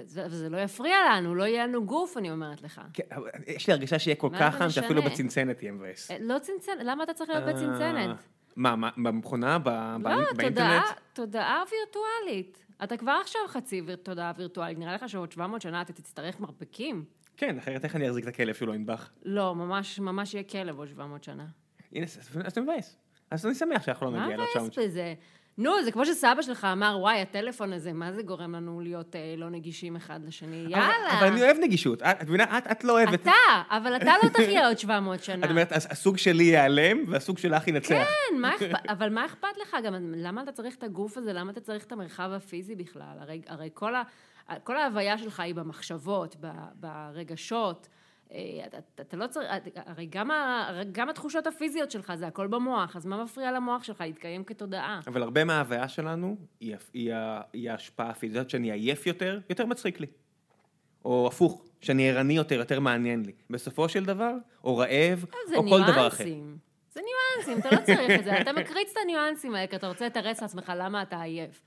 זה, וזה לא יפריע לנו, לא יהיה לנו גוף, אני אומרת לך. כן, יש לי הרגשה שיהיה כל כך זה חם, שאפילו? בצנצנת יהיה מבאס. אה, לא צנצנת, למה אתה צריך להיות בצנצנת? אה, מה, מה, במכונה, ב- לא, באינטרנט? תודעה, תודעה וירטואלית. אתה כבר עכשיו חצי תודעה וירטואלית, נראה לך שעוד 700 שנה אתה תצטרך מרפקים? כן, אחרת איך אני אחזיק את הכלב שלו ינבח? לא, ממש, ממש יהיה כלב עוד 700 שנה. הנה, אז זה מבאס. אז אני שמח שאנחנו לא מה נגיע לעוד מבאס 900. בזה? נו, זה כמו שסבא שלך אמר, וואי, הטלפון הזה, מה זה גורם לנו להיות אה, לא נגישים אחד לשני? אבל- יאללה. אבל אני אוהב נגישות. את את מבינה, את- את לא אוהבת. אתה, אבל אתה לא תחיה עוד 700 שנה. את אומרת, "הס- הסוג שלי ייעלם והסוג שלך ינצח. כן, מה אכפת, אבל מה אכפת לך גם? למה אתה צריך את הגוף הזה? למה אתה צריך את המרחב הפיזי בכלל? הרי, הרי כל, ה, כל ההוויה שלך היא במחשבות, ב, ברגשות. אה, אתה, אתה- אתה לא צריך, הרי גם, ה, גם התחושות הפיזיות שלך זה הכל במוח, אז מה מפריע למוח שלך להתקיים כתודעה? אבל הרבה מההוויה שלנו היא היא היא ההשפעה הפיזית, שאני עייף יותר, יותר מצחיק לי. או הפוך, שאני ערני יותר, יותר מעניין לי. בסופו של דבר, או רעב, זה או כל דבר אחר. ניואנסים. זה ניואנסים, אתה לא צריך את זה. אתה מקריץ את הניואנסים האלה, כי אתה רוצה לתרץ לעצמך למה אתה עייף.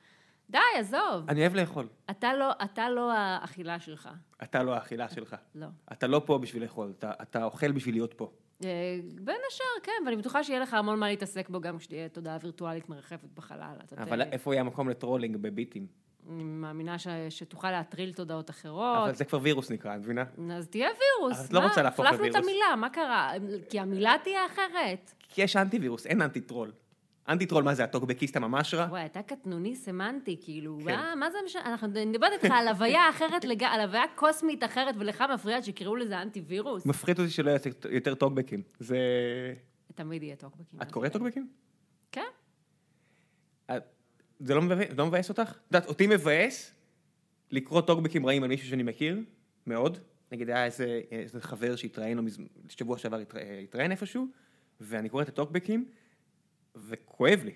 די, עזוב. אני אוהב לאכול. אתה לא, אתה לא האכילה שלך. אתה לא האכילה שלך. לא. אתה לא פה בשביל לאכול, אתה, אתה אוכל בשביל להיות פה. אה, בין השאר, כן, ואני בטוחה שיהיה לך המון מה להתעסק בו גם כשתהיה תודעה וירטואלית מרחפת בחלל. אבל ת- איפה יהיה מקום ל trolling בביטים? אני מאמינה ש... שתוכל להטריל תודעות אחרות. אבל זה כבר וירוס נקרא, את מבינה? אז תהיה וירוס. את לא? רוצה להפוך החלפנו את לווירוס. המילה, מה קרה? כי המילה תהיה אחרת. כי יש אנטי וירוס, אין אנטי טרול. אנטי טרול מה זה, הטוקבקיסט הממש רע? וואי, אתה קטנוני סמנטי, כאילו, כן. מה, מה זה משנה? אנחנו אני מדברת איתך על הוויה אחרת, לג... על הוויה קוסמית אחרת, ולך מפריע שיקראו לזה אנטי וירוס. מפחיד אותי שלא יהיה יותר טוקבקים. זה... תמיד יהיה טוקבקים. את קוראת טוקבקים? כן. את- זה לא מבאס, לא מבאס אותך? את יודעת, אותי מבאס לקרוא טוקבקים רעים על מישהו שאני מכיר, מאוד. נגיד היה איזה, איזה חבר שהתראיין שבוע שעבר התרא- התראיין איפשהו, ואני קורא את הטוקבקים, וכואב לי.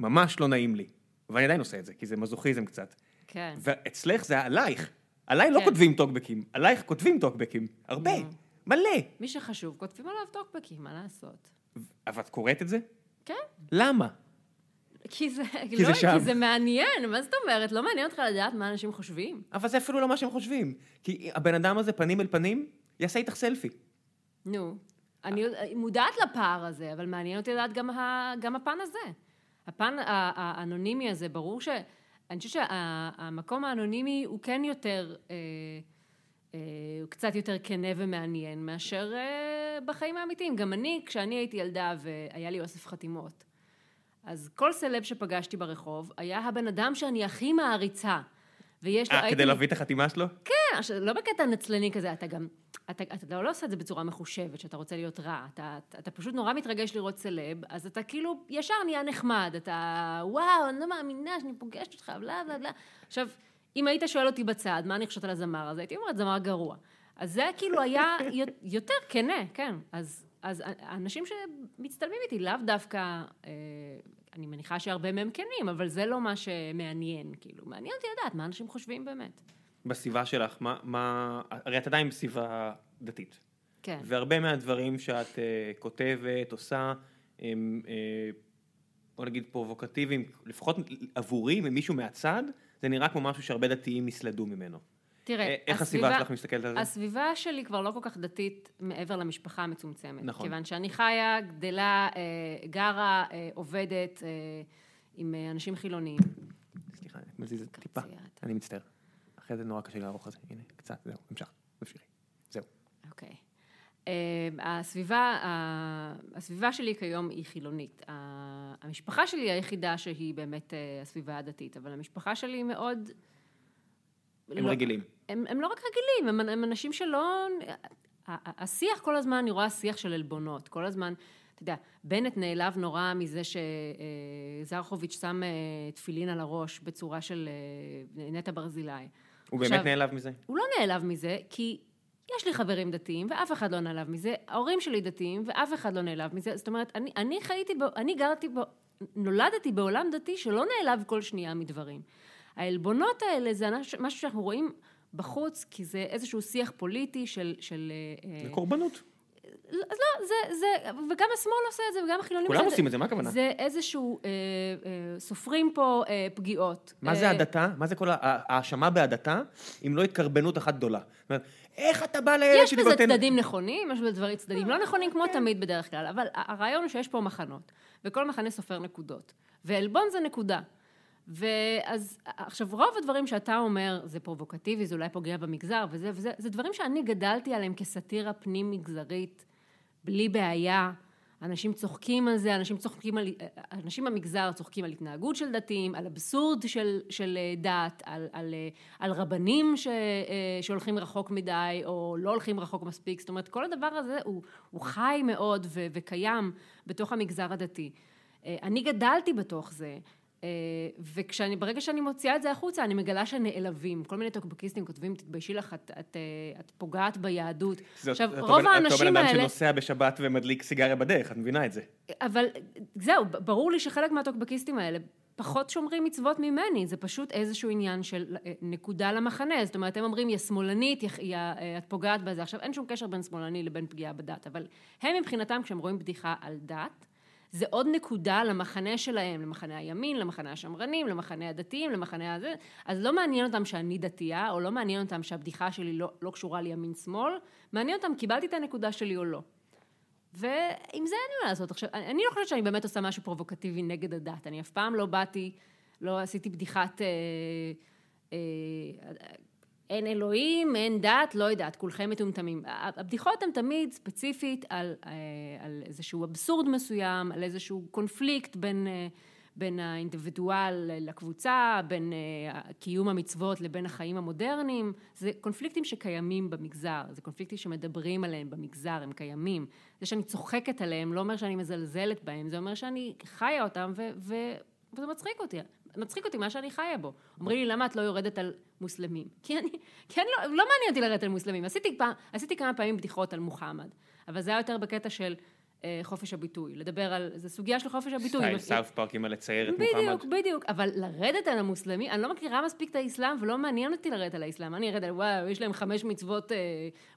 ממש לא נעים לי. ואני עדיין עושה את זה, כי זה מזוכיזם קצת. כן. ואצלך זה עלייך. עליי לא כן. כותבים טוקבקים, עלייך כותבים טוקבקים. הרבה. מלא. מי שחשוב, כותבים עליו טוקבקים, מה לעשות? אבל את קוראת את זה? כן. למה? כי זה, זה לא, שם. כי זה מעניין, מה זאת אומרת? לא מעניין אותך לדעת מה אנשים חושבים? אבל זה אפילו לא מה שהם חושבים. כי הבן אדם הזה, פנים אל פנים, יעשה איתך סלפי. נו, אני מודעת לפער הזה, אבל מעניין אותי לדעת גם, ה, גם הפן הזה. הפן האנונימי הזה, ברור ש... אני חושבת שהמקום האנונימי הוא כן יותר, אה, אה, הוא קצת יותר כנה ומעניין מאשר אה, בחיים האמיתיים. גם אני, כשאני הייתי ילדה והיה לי אוסף חתימות, אז כל סלב שפגשתי ברחוב היה הבן אדם שאני הכי מעריצה. ויש לו, אה, כדי להביא את החתימה שלו? כן, עכשיו, לא בקטע נצלני כזה, אתה גם, אתה, אתה לא עושה את זה בצורה מחושבת, שאתה רוצה להיות רע, אתה, אתה, אתה פשוט נורא מתרגש לראות סלב, אז אתה כאילו ישר נהיה נחמד, אתה, וואו, אני לא מאמינה שאני פוגשת אותך, בלה בלה בלה. עכשיו, אם היית שואל אותי בצד, מה אני חושבת על הזמר הזה, הייתי אומרת, זמר גרוע. אז זה כאילו היה יותר כנה, כן. אז, אז האנשים שמצטלמים איתי, לאו דווקא, אה, אני מניחה שהרבה מהם כנים, אבל זה לא מה שמעניין, כאילו. מעניין אותי לדעת מה אנשים חושבים באמת. בסביבה שלך, מה, מה, הרי את עדיין בסביבה דתית. כן. והרבה מהדברים שאת uh, כותבת, עושה, הם, אה, בוא נגיד פרובוקטיביים, לפחות עבורי, ממישהו מהצד, זה נראה כמו משהו שהרבה דתיים יסלדו ממנו. תראה, אה, איך הסביבה שלך מסתכלת על זה? הסביבה שלי כבר לא כל כך דתית מעבר למשפחה המצומצמת. נכון. כיוון שאני חיה, גדלה, אה, גרה, אה, עובדת עם אנשים חילוניים. סליחה, אני מזיז את טיפה. אני מצטער. אחרי זה נורא קשה לערוך את זה, הנה, קצת, זהו, המשך, תמשיכי, זהו. אוקיי. הסביבה, הסביבה שלי כיום היא חילונית. המשפחה שלי היא היחידה שהיא באמת הסביבה הדתית, אבל המשפחה שלי מאוד... הם לא- רגילים. הם, הם לא רק רגילים, הם, הם אנשים שלא... השיח כל הזמן, אני רואה שיח של עלבונות. כל הזמן, אתה יודע, בנט נעלב נורא מזה שזרחוביץ' שם אה, תפילין על הראש בצורה של אה, נטע ברזילי. הוא עכשיו- באמת נעלב מזה? הוא לא נעלב מזה, כי יש לי חברים דתיים, ואף אחד לא נעלב מזה, ההורים שלי דתיים, ואף אחד לא נעלב מזה, זאת אומרת, אני, אני חייתי, בו, אני גרתי, בו, נולדתי בעולם דתי שלא נעלב כל שנייה מדברים. העלבונות האלה זה משהו שאנחנו רואים בחוץ, כי זה איזשהו שיח פוליטי של... של אה, זה קורבנות. לא, אז לא, זה, זה, וגם השמאל עושה את זה, וגם החילונים כולם עושים את זה, מה הכוונה? זה איזשהו, אה, אה, סופרים פה אה, פגיעות. מה זה אה, הדתה? מה זה כל ההאשמה בהדתה, אם לא התקרבנות אחת גדולה? זאת אומרת, איך אתה בא לילד יש שלי בזה. צדדים נכונים, יש בזה דברים צדדים לא נכונים, כמו תמיד בדרך כלל, אבל הרעיון הוא שיש פה מחנות, וכל מחנה סופר נקודות, ועלבון זה נקודה. ואז עכשיו רוב הדברים שאתה אומר זה פרובוקטיבי, זה אולי פוגע במגזר וזה וזה, זה דברים שאני גדלתי עליהם כסאטירה פנים מגזרית, בלי בעיה. אנשים צוחקים על זה, אנשים צוחקים על, אנשים במגזר צוחקים על התנהגות של דתיים, על אבסורד של, של אה, דת, על, על, אה, על רבנים ש, אה, שהולכים רחוק מדי או לא הולכים רחוק מספיק, זאת אומרת כל הדבר הזה הוא, הוא חי מאוד ו, וקיים בתוך המגזר הדתי. אני גדלתי בתוך זה. אה, וכשאני, ברגע שאני מוציאה את זה החוצה, אני מגלה שנעלבים. כל מיני טוקבקיסטים כותבים, תתביישי לך, את, את, אה, את פוגעת ביהדות. זאת- עכשיו, אותו רוב האנשים אותו בן אדם האלה... שנוסע בשבת ומדליק סיגריה בדרך, את מבינה את זה. אבל זהו, ברור לי שחלק מהטוקבקיסטים האלה פחות שומרים מצוות ממני, זה פשוט איזשהו עניין של אה, נקודה למחנה, זאת אומרת, הם אומרים, יא שמאלנית, יא, את פוגעת בזה. עכשיו, אין שום קשר בין שמאלני לבין פגיעה בדת, אבל הם מבחינתם, כשהם רואים בדיחה על דת, זה עוד נקודה למחנה שלהם, למחנה הימין, למחנה השמרנים, למחנה הדתיים, למחנה הזה, אז לא מעניין אותם שאני דתייה, או לא מעניין אותם שהבדיחה שלי לא, לא קשורה לימין-שמאל, מעניין אותם, קיבלתי את הנקודה שלי או לא. ועם זה אין לי מה לעשות. עכשיו, אני לא חושבת שאני באמת עושה משהו פרובוקטיבי נגד הדת. אני אף פעם לא באתי, לא עשיתי בדיחת אה, אה, אין אלוהים, אין דת, לא יודעת, כולכם מטומטמים. הבדיחות הן תמיד ספציפית על, אה, על איזשהו אבסורד מסוים, על איזשהו קונפליקט בין... אה, בין האינדיבידואל לקבוצה, בין אה, קיום המצוות לבין החיים המודרניים, זה קונפליקטים שקיימים במגזר, זה קונפליקטים שמדברים עליהם במגזר, הם קיימים. זה שאני צוחקת עליהם לא אומר שאני מזלזלת בהם, זה אומר שאני חיה אותם ו- ו- וזה מצחיק אותי. מצחיק אותי מה שאני חיה בו. אומרים לי, למה את לא יורדת על מוסלמים? כי אני, כי אני לא, לא מעניין אותי לרדת על מוסלמים. עשיתי, פעם, עשיתי כמה פעמים בדיחות על מוחמד, אבל זה היה יותר בקטע של אה, חופש הביטוי, לדבר על, זו סוגיה של חופש הביטוי. סטייל סאוף פארק עם לצייר את בדיוק, מוחמד. בדיוק, אבל לרדת על המוסלמי, אני לא מכירה מספיק את האסלאם ולא מעניין אותי לרדת על האסלאם, אני ארד על וואו, יש להם חמש מצוות, אה,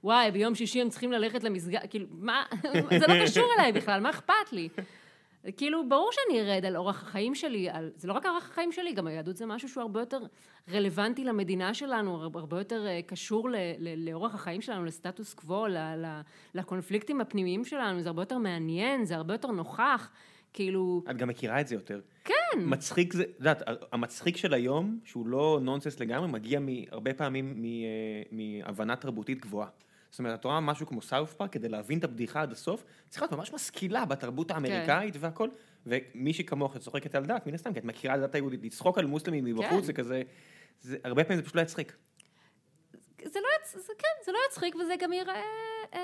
וואי, ביום שישי הם צריכים ללכת למסגד, כאילו, מה, זה לא קשור אליי בכלל, מה אכפת לי? כאילו, ברור שאני ארד על אורח החיים שלי, על, זה לא רק אורח החיים שלי, גם היהדות זה משהו שהוא הרבה יותר רלוונטי למדינה שלנו, הרבה יותר אה, קשור ל, ל, לאורח החיים שלנו, לסטטוס קוו, ל, ל, לקונפליקטים הפנימיים שלנו, זה הרבה יותר מעניין, זה הרבה יותר נוכח, כאילו... את גם מכירה את זה יותר. כן. מצחיק זה, את יודעת, המצחיק של היום, שהוא לא נונסנס לגמרי, מגיע הרבה פעמים מ- אה, מהבנה תרבותית גבוהה. זאת אומרת, את רואה משהו כמו סאות' פארק, כדי להבין את הבדיחה עד הסוף, צריכה להיות ממש משכילה בתרבות האמריקאית כן. והכל. ומישהי כמוך שצוחקת על דת, מן הסתם, כי את מכירה את הדת היהודית, לצחוק על מוסלמים מבחוץ כן. זה כזה, זה, הרבה פעמים זה פשוט לא יצחיק. זה לא, יצ... זה, כן, זה לא יצחיק וזה גם ייראה... אמ,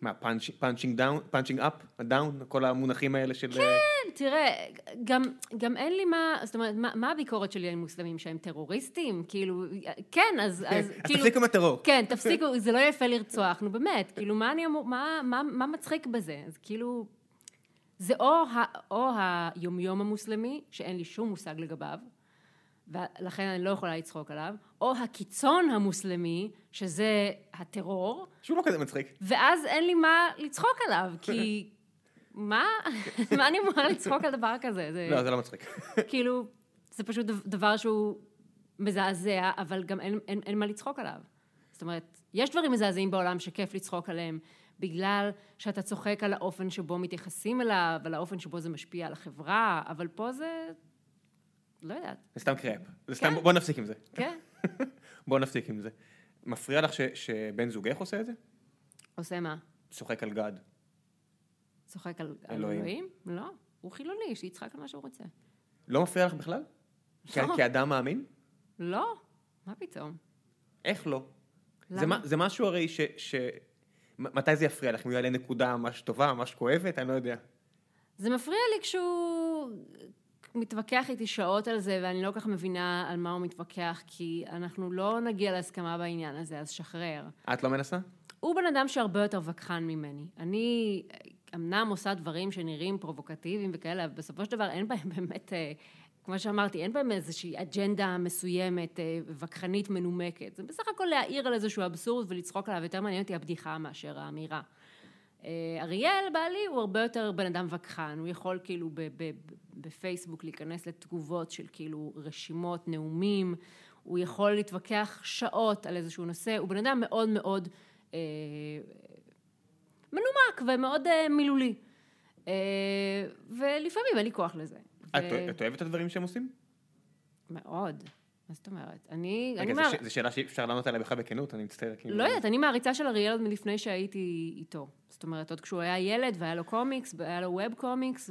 מה, punching down, punching up, down, כל המונחים האלה של... כן, תראה, גם, גם אין לי מה, זאת אומרת, מה, מה הביקורת שלי על מוסלמים, שהם טרוריסטים? כאילו, כן, אז, אז אז כאילו... תפסיקו עם הטרור. כן, תפסיקו, זה לא יפה לרצוח, נו באמת, כאילו, מה אני אמור, מה, מה, מה מצחיק בזה? אז כאילו, זה או, ה, או היומיום המוסלמי, שאין לי שום מושג לגביו, ולכן אני לא יכולה לצחוק עליו, או הקיצון המוסלמי, שזה הטרור, שהוא לא כזה מצחיק. ואז אין לי מה לצחוק עליו, כי מה? מה אני אמורה לצחוק על דבר כזה? זה לא, זה לא מצחיק. כאילו, זה פשוט דב- דבר שהוא מזעזע, אבל גם אין, אין, אין מה לצחוק עליו. זאת אומרת, יש דברים מזעזעים בעולם שכיף לצחוק עליהם, בגלל שאתה צוחק על האופן שבו מתייחסים אליו, על האופן שבו זה משפיע על החברה, אבל פה זה... לא יודעת, זה סתם קראפ. זה סתם, כן. בוא נפסיק עם זה. כן? בוא נפסיק עם זה. מפריע לך ש- שבן זוגך עושה את זה? עושה מה? צוחק על גד. צוחק על אלוהים. אלוהים? לא. הוא חילוני, שיצחק על מה שהוא רוצה. לא מפריע לך בכלל? לא. כאדם מאמין? לא, מה פתאום? איך לא? זה, למה? מה- זה משהו הרי ש... מתי זה יפריע לך? אם הוא יעלה נקודה ממש טובה, ממש כואבת? אני לא יודע. זה מפריע לי כשהוא מתווכח איתי שעות על זה, ואני לא כל כך מבינה על מה הוא מתווכח, כי אנחנו לא נגיע להסכמה בעניין הזה, אז שחרר. את לא מנסה? הוא בן אדם שהרבה יותר וכחן ממני. אני אמנם עושה דברים שנראים פרובוקטיביים וכאלה, אבל בסופו של דבר אין בהם באמת, אה, כמו שאמרתי, אין בהם איזושהי אג'נדה מסוימת, אה, וכחנית מנומקת. זה בסך הכל להעיר על איזשהו אבסורד ולצחוק עליו, יותר מעניין אותי הבדיחה מאשר האמירה. אה, אריאל, בעלי, הוא הרבה יותר בן אדם וכחן, הוא יכול כאילו בפייסבוק להיכנס לתגובות של כאילו רשימות, נאומים, הוא יכול להתווכח שעות על איזשהו נושא, הוא בן אדם מאוד מאוד אה, מנומק ומאוד אה, מילולי. אה, ולפעמים אין לי כוח לזה. את ו- את אוהבת את הדברים שהם עושים? מאוד. מה זאת אומרת? אני... אני רגע, מה- זו שאלה שאפשר לענות עליה בכלל בכנות, אני מצטער. כאילו. לא יודעת, אני מעריצה של אריאל עוד מלפני שהייתי איתו. זאת אומרת, עוד כשהוא היה ילד והיה לו קומיקס, והיה לו ווב קומיקס,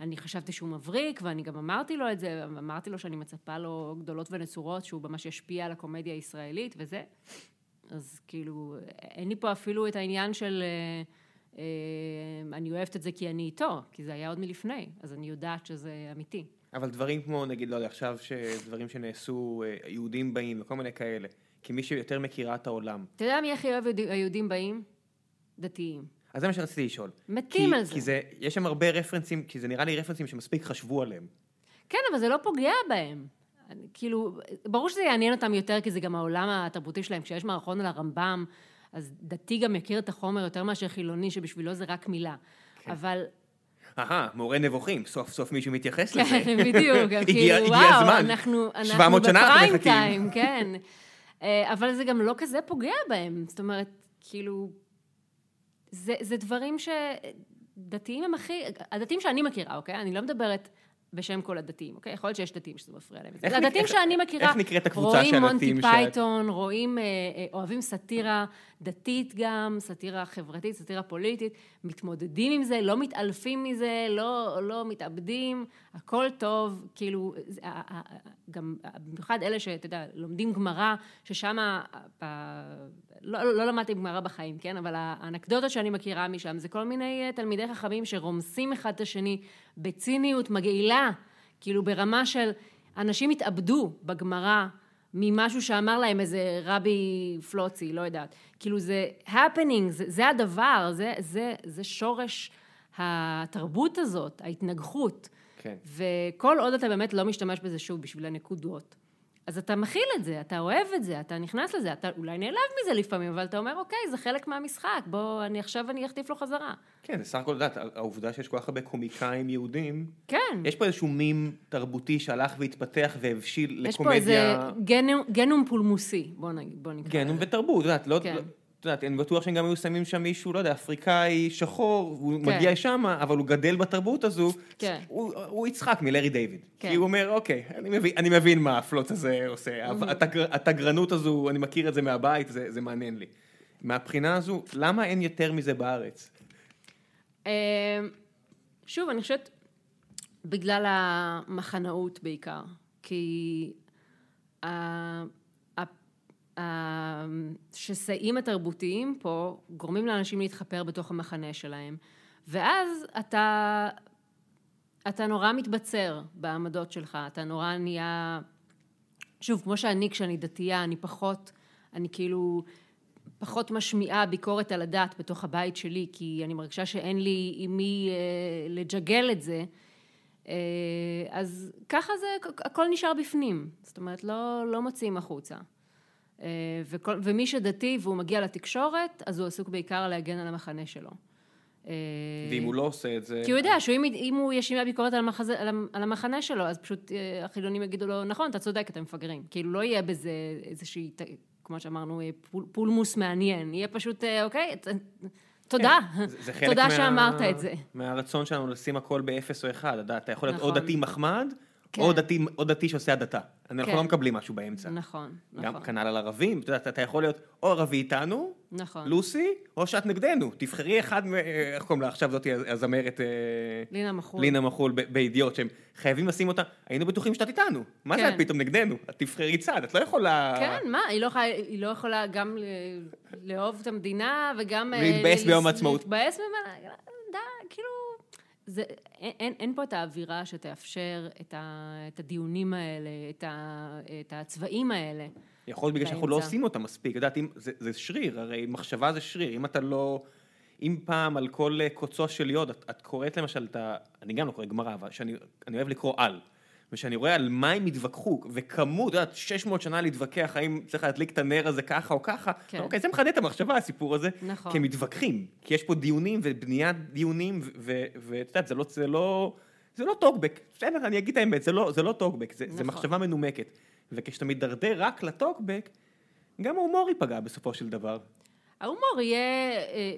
ואני חשבתי שהוא מבריק, ואני גם אמרתי לו את זה, אמרתי לו שאני מצפה לו גדולות ונצורות, שהוא ממש ישפיע על הקומדיה הישראלית וזה. אז כאילו, אין לי פה אפילו את העניין של... אה, אה, אני אוהבת את זה כי אני איתו, כי זה היה עוד מלפני, אז אני יודעת שזה אמיתי. אבל דברים כמו, נגיד, לא יודע, עכשיו שדברים שנעשו, אה, יהודים באים וכל מיני כאלה. כמי שיותר מכירה את העולם. אתה יודע מי הכי אוהב יהודים- היהודים באים? דתיים. אז זה מה שרציתי לשאול. מתים כי- על זה. כי זה, יש שם הרבה רפרנסים, כי זה נראה לי רפרנסים שמספיק חשבו עליהם. כן, אבל זה לא פוגע בהם. כאילו, ברור שזה יעניין אותם יותר, כי זה גם העולם התרבותי שלהם. כשיש מערכון על הרמב"ם, אז דתי גם יכיר את החומר יותר מאשר חילוני, שבשבילו זה רק מילה. כן. אבל, אהה, מורה נבוכים, סוף סוף מישהו מתייחס לזה. כן, בדיוק, כאילו, וואו, הזמן. אנחנו אנחנו 700 שנה אנחנו בפריים. טיים, כן. אה, אבל זה גם לא כזה פוגע בהם. זאת אומרת, כאילו, זה זה דברים שדתיים הם הכי, הדתיים שאני מכירה, אוקיי? אני לא מדברת בשם כל הדתיים, אוקיי? יכול להיות שיש דתיים שזה מפריע להם. הדתיים שאני מכירה, איך נקראת הקבוצה של רואים הדתיים מונטי שאת- פייתון, רואים, אה, אה, אוהבים סאטירה דתית גם, סאטירה חברתית, סאטירה פוליטית, מתמודדים עם זה, לא מתעלפים מזה, לא, לא מתאבדים, הכל טוב, כאילו, גם, במיוחד אלה שאתה יודע, לומדים גמרא, ששם, לא, לא למדתי גמרא בחיים, כן? אבל האנקדוטות שאני מכירה משם זה כל מיני אה, תלמידי חכמים שרומסים אחד את השני בציניות מגעילה, כאילו ברמה של אנשים התאבדו בגמרא ממשהו שאמר להם איזה רבי פלוצי, לא יודעת. כאילו זה happening, זה, זה הדבר, זה, זה, זה שורש התרבות הזאת, ההתנגחות. כן. וכל עוד אתה באמת לא משתמש בזה שוב בשביל הנקודות, אז אתה מכיל את זה, אתה אוהב את זה, אתה נכנס לזה, אתה אולי נעלב מזה לפעמים, אבל אתה אומר, אוקיי, זה חלק מהמשחק, בוא, אני עכשיו אני אחטיף לו חזרה. כן, זה סך הכל, את העובדה שיש כל כך הרבה קומיקאים יהודים, כן. יש פה איזשהו מים תרבותי שהלך והתפתח והבשיל יש פה איזה לקומדיה... גנום, גנום פולמוסי, בוא, בוא נקרא לזה. ותרבות, את יודעת, לא... כן. לא- את יודעת, אני בטוח שהם גם היו שמים שם מישהו, לא יודע, אפריקאי שחור, הוא כן. מגיע שמה, אבל הוא גדל בתרבות הזו, כן. הוא, הוא יצחק מלארי דיוויד. כן. כי הוא אומר, אוקיי, אני מבין, אני מבין מה הפלוט הזה עושה, התגר, התגרנות הזו, אני מכיר את זה מהבית, זה, זה מעניין לי. מהבחינה הזו, למה אין יותר מזה בארץ? אה, שוב, אני חושבת, בגלל המחנאות בעיקר, כי ה- ה- השסעים התרבותיים פה גורמים לאנשים להתחפר בתוך המחנה שלהם, ואז אתה, אתה נורא מתבצר בעמדות שלך, אתה נורא נהיה... שוב, כמו שאני, כשאני דתייה, אני פחות, אני כאילו פחות משמיעה ביקורת על הדת בתוך הבית שלי, כי אני מרגישה שאין לי עם מי אה, לג'גל את זה. אה, אז ככה זה, הכל נשאר בפנים. זאת אומרת, לא, לא מוציאים החוצה. אה, וכל, ומי שדתי והוא מגיע לתקשורת, אז הוא עסוק בעיקר להגן על המחנה שלו. אה, ואם הוא לא עושה את זה... כי הוא יודע שאם אם הוא ישמיע ביקורת על, המחזה, על, המ- על המחנה שלו, אז פשוט אה, החילונים יגידו לו, נכון, אתה צודק, אתם מפגרים. כאילו, לא יהיה בזה איזושהי, כמו שאמרנו, פול, פולמוס מעניין. יהיה פשוט, אוקיי, ת- תודה. כן, זה- חלק תודה מה- שאמרת את זה. מהרצון שלנו לשים הכל באפס או אחד, אתה יכול להיות או נכון. דתי מחמד, כן. או דתי- או דתי שעושה הדתה. אנחנו כן. לא מקבלים משהו באמצע. נכון, גם נכון, כנ"ל על ערבים, אתה יודע, אתה- יכול להיות או ערבי איתנו, נכון. לוסי, או שאת נגדנו. תבחרי אחד, איך קוראים לה עכשיו זאתי הזמרת, אה, לינה מחול. לינה מחול בידיעות, שהם חייבים לשים אותה, היינו בטוחים שאת איתנו. מה זה כן. את פתאום נגדנו? את תבחרי צד, את לא יכולה... כן, מה, היא לא, יכולה, היא לא יכולה גם ל- לאהוב את המדינה וגם... אה, להתבאס ביום העצמאות. להתבאס ממנה, די, כאילו... זה, אין, אין, אין פה את האווירה שתאפשר את, ה, את הדיונים האלה, את, ה, את הצבעים האלה. יכול להיות בגלל שאנחנו לא. עושים אותה מספיק, את יודעת, אם- זה, זה שריר, הרי מחשבה זה שריר, אם אתה לא... אם פעם על כל אה, קוצו של יוד, את, את קוראת למשל את ה... אני גם לא קורא גמרא, אבל שאני אני אוהב לקרוא על. ושאני רואה על מה הם התווכחו, וכמות, את יודעת, 600 שנה להתווכח, האם צריך להדליק את הנר הזה ככה או ככה, כן. אוקיי, זה מחדד את המחשבה, הסיפור הזה. נכון. כי הם מתווכחים, כי יש פה דיונים ובניית דיונים, ואת יודעת, זה לא, זה לא, זה לא טוקבק, בסדר, אני אגיד את האמת, זה לא, זה לא טוקבק, זה, זה נכון. מחשבה מנומקת. וכשאתה מתדרדר רק לטוקבק, גם ההומור ייפגע בסופו של דבר. ההומור יהיה, אה,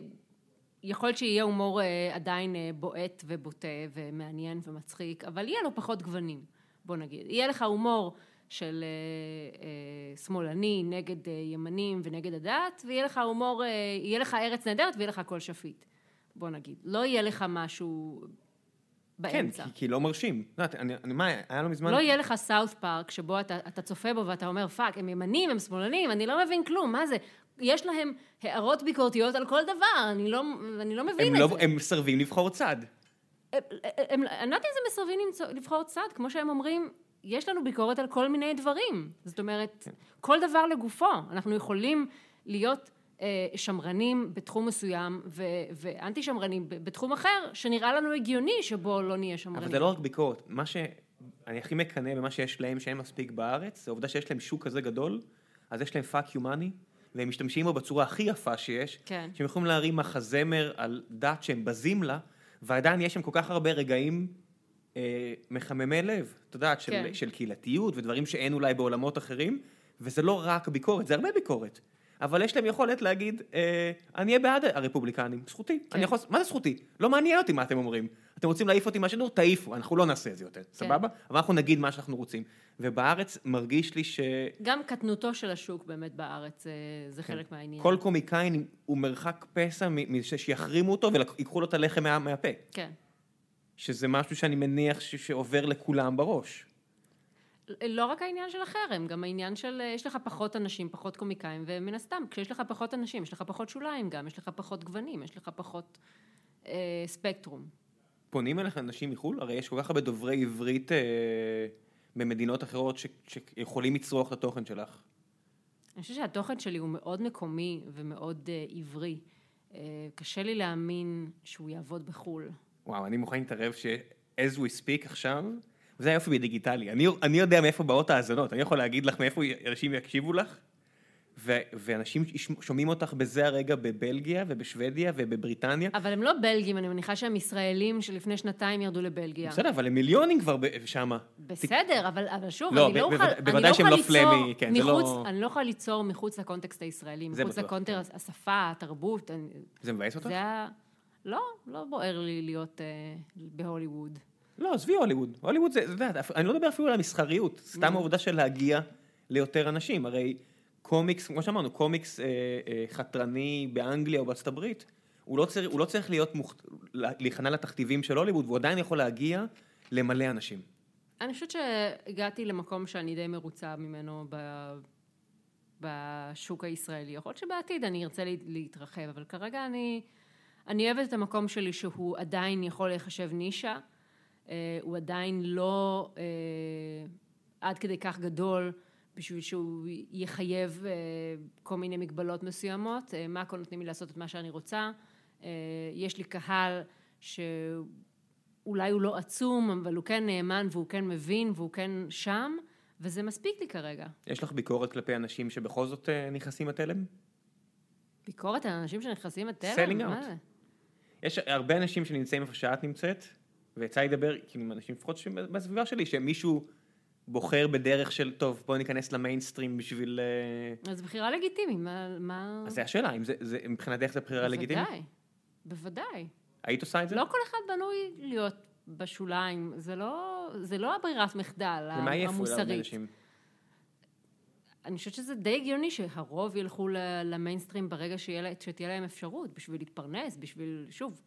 יכול להיות שיהיה הומור אה, עדיין אה, בועט ובוטה ומעניין ומצחיק, אבל יהיה לו פחות גוונים, בוא נגיד. יהיה לך הומור של אה, אה, שמאלני נגד אה, ימנים ונגד הדת, ויהיה לך הומור, אה, יהיה לך ארץ נהדרת ויהיה לך הכל שפיט, בוא נגיד. לא יהיה לך משהו באמצע. כן, כי, כי לא מרשים. את יודעת, אני, אני, מה, היה לא מזמן... לא יהיה לך South Park שבו אתה, אתה צופה בו ואתה אומר, fuck, הם ימנים, הם שמאלנים, אני לא מבין כלום, מה זה? יש להם הערות ביקורתיות על כל דבר, אני לא, אני לא מבין הם, את לא, זה. הם מסרבים לבחור צד. הם, הם, אני לא יודעת אם זה מסרבים לבחור צד, כמו שהם אומרים, יש לנו ביקורת על כל מיני דברים. זאת אומרת, כן. כל דבר לגופו. אנחנו יכולים להיות אה, שמרנים בתחום מסוים ו- ואנטי שמרנים בתחום אחר, שנראה לנו הגיוני שבו לא נהיה שמרנים. אבל זה לא רק ביקורת. מה שאני הכי מקנא במה שיש להם, שאין מספיק בארץ, זה העובדה שיש להם שוק כזה גדול, אז יש להם fuck you money, והם משתמשים בו בצורה הכי יפה שיש, כן. שהם יכולים להרים מחזמר על דת שהם בזים לה, ועדיין יש שם כל כך הרבה רגעים אה, מחממי לב, את יודעת, של, כן. של קהילתיות ודברים שאין אולי בעולמות אחרים, וזה לא רק ביקורת, זה הרבה ביקורת. אבל יש להם יכולת להגיד, אה, אני אהיה בעד הרפובליקנים, זכותי. כן. אני יכול, מה זה זכותי? לא מעניין אותי מה אתם אומרים. אתם רוצים להעיף אותי מהשידור? תעיפו, אנחנו לא נעשה את זה יותר, סבבה? אבל אנחנו נגיד מה שאנחנו רוצים. ובארץ מרגיש לי ש... גם קטנותו של השוק באמת בארץ, אה, זה חלק מהעניין. כל קומיקאי הוא מרחק פסע מזה שיחרימו אותו ויקחו לו את הלחם מה, מהפה. כן. שזה משהו שאני מניח שעובר לכולם בראש. לא רק העניין של החרם, גם העניין של, אה, יש לך פחות אנשים, פחות קומיקאים, ומן הסתם, כשיש לך פחות אנשים, יש לך פחות שוליים גם, יש לך פחות גוונים, יש לך פחות אה, ספקטרום. פונים אליך אנשים מחו"ל? הרי יש כל כך הרבה דוברי עברית אה, במדינות אחרות ש, שיכולים לצרוך את התוכן שלך. אני חושבת שהתוכן שלי הוא מאוד מקומי ומאוד אה, עברי. אה, קשה לי להאמין שהוא יעבוד בחו"ל. וואו, אני מוכן להתערב ש- as we speak עכשיו, וזה היופי בדיגיטלי. אני, אני יודע מאיפה באות האזנות, אני יכול להגיד לך מאיפה אנשים יקשיבו לך, ו, ואנשים שומעים אותך בזה הרגע בבלגיה ובשוודיה ובבריטניה. אבל הם לא בלגים, אני מניחה שהם ישראלים שלפני שנתיים ירדו לבלגיה. בסדר, אבל הם מיליונים כבר שמה. בסדר, אבל, אבל שוב, לא, אני לא אוכל, בוודאי- אני בוודאי לא שהם אוכל לא ליצור פלמי, כן, זה מחוץ, לא- אני לא יכולה ליצור מחוץ לקונטקסט הישראלי, זה מחוץ לקונטר, כן. השפה, התרבות. אני, זה מבאס אותך? זה. לא, לא בוער לי להיות אה, בהוליווד. לא, עזבי הוליווד. הוליווד זה, יודע, אני לא מדבר אפילו על המסחריות, סתם העובדה של להגיע ליותר אנשים. הרי קומיקס, כמו שאמרנו, קומיקס אה, אה, חתרני באנגליה או בארצות הברית, הוא לא צריך, הוא לא צריך להיות מוכ... להיכנע לתכתיבים של הוליווד, והוא עדיין יכול להגיע למלא אנשים. אני חושבת שהגעתי למקום שאני די מרוצה ממנו ב... בשוק הישראלי. יכול להיות שבעתיד אני ארצה לה- להתרחב, אבל כרגע אני, אני אוהבת את המקום שלי שהוא עדיין יכול להיחשב נישה, הוא עדיין לא אה, עד כדי כך גדול בשביל שהוא יחייב אה, כל מיני מגבלות מסוימות. אה, מאקו נותנים לי לעשות את מה שאני רוצה. אה, יש לי קהל שאולי הוא לא עצום, אבל הוא כן נאמן והוא כן מבין והוא כן שם, וזה מספיק לי כרגע. יש לך ביקורת כלפי אנשים שבכל זאת אה, נכנסים לתלם? ביקורת על אנשים שנכנסים לתלם? מה out. זה? יש הרבה אנשים שנמצאים איפה שאת נמצאת, ויצא לי לדבר, כאילו, עם אנשים לפחות בסביבה שלי, שמישהו בוחר בדרך של, טוב, בוא ניכנס למיינסטרים בשביל... אה, אז בחירה לגיטימית, מה... מה... אז זה השאלה, אם זה, זה, מבחינתך זה בחירה לגיטימית? בוודאי, בוודאי. היית עושה את זה? לא כל אחד בנוי להיות בשוליים, זה לא, זה לא הברירת מחדל המוסרית. אני חושבת שזה די הגיוני שהרוב ילכו למיינסטרים ברגע שתהיה להם אפשרות, בשביל להתפרנס, בשביל, שוב,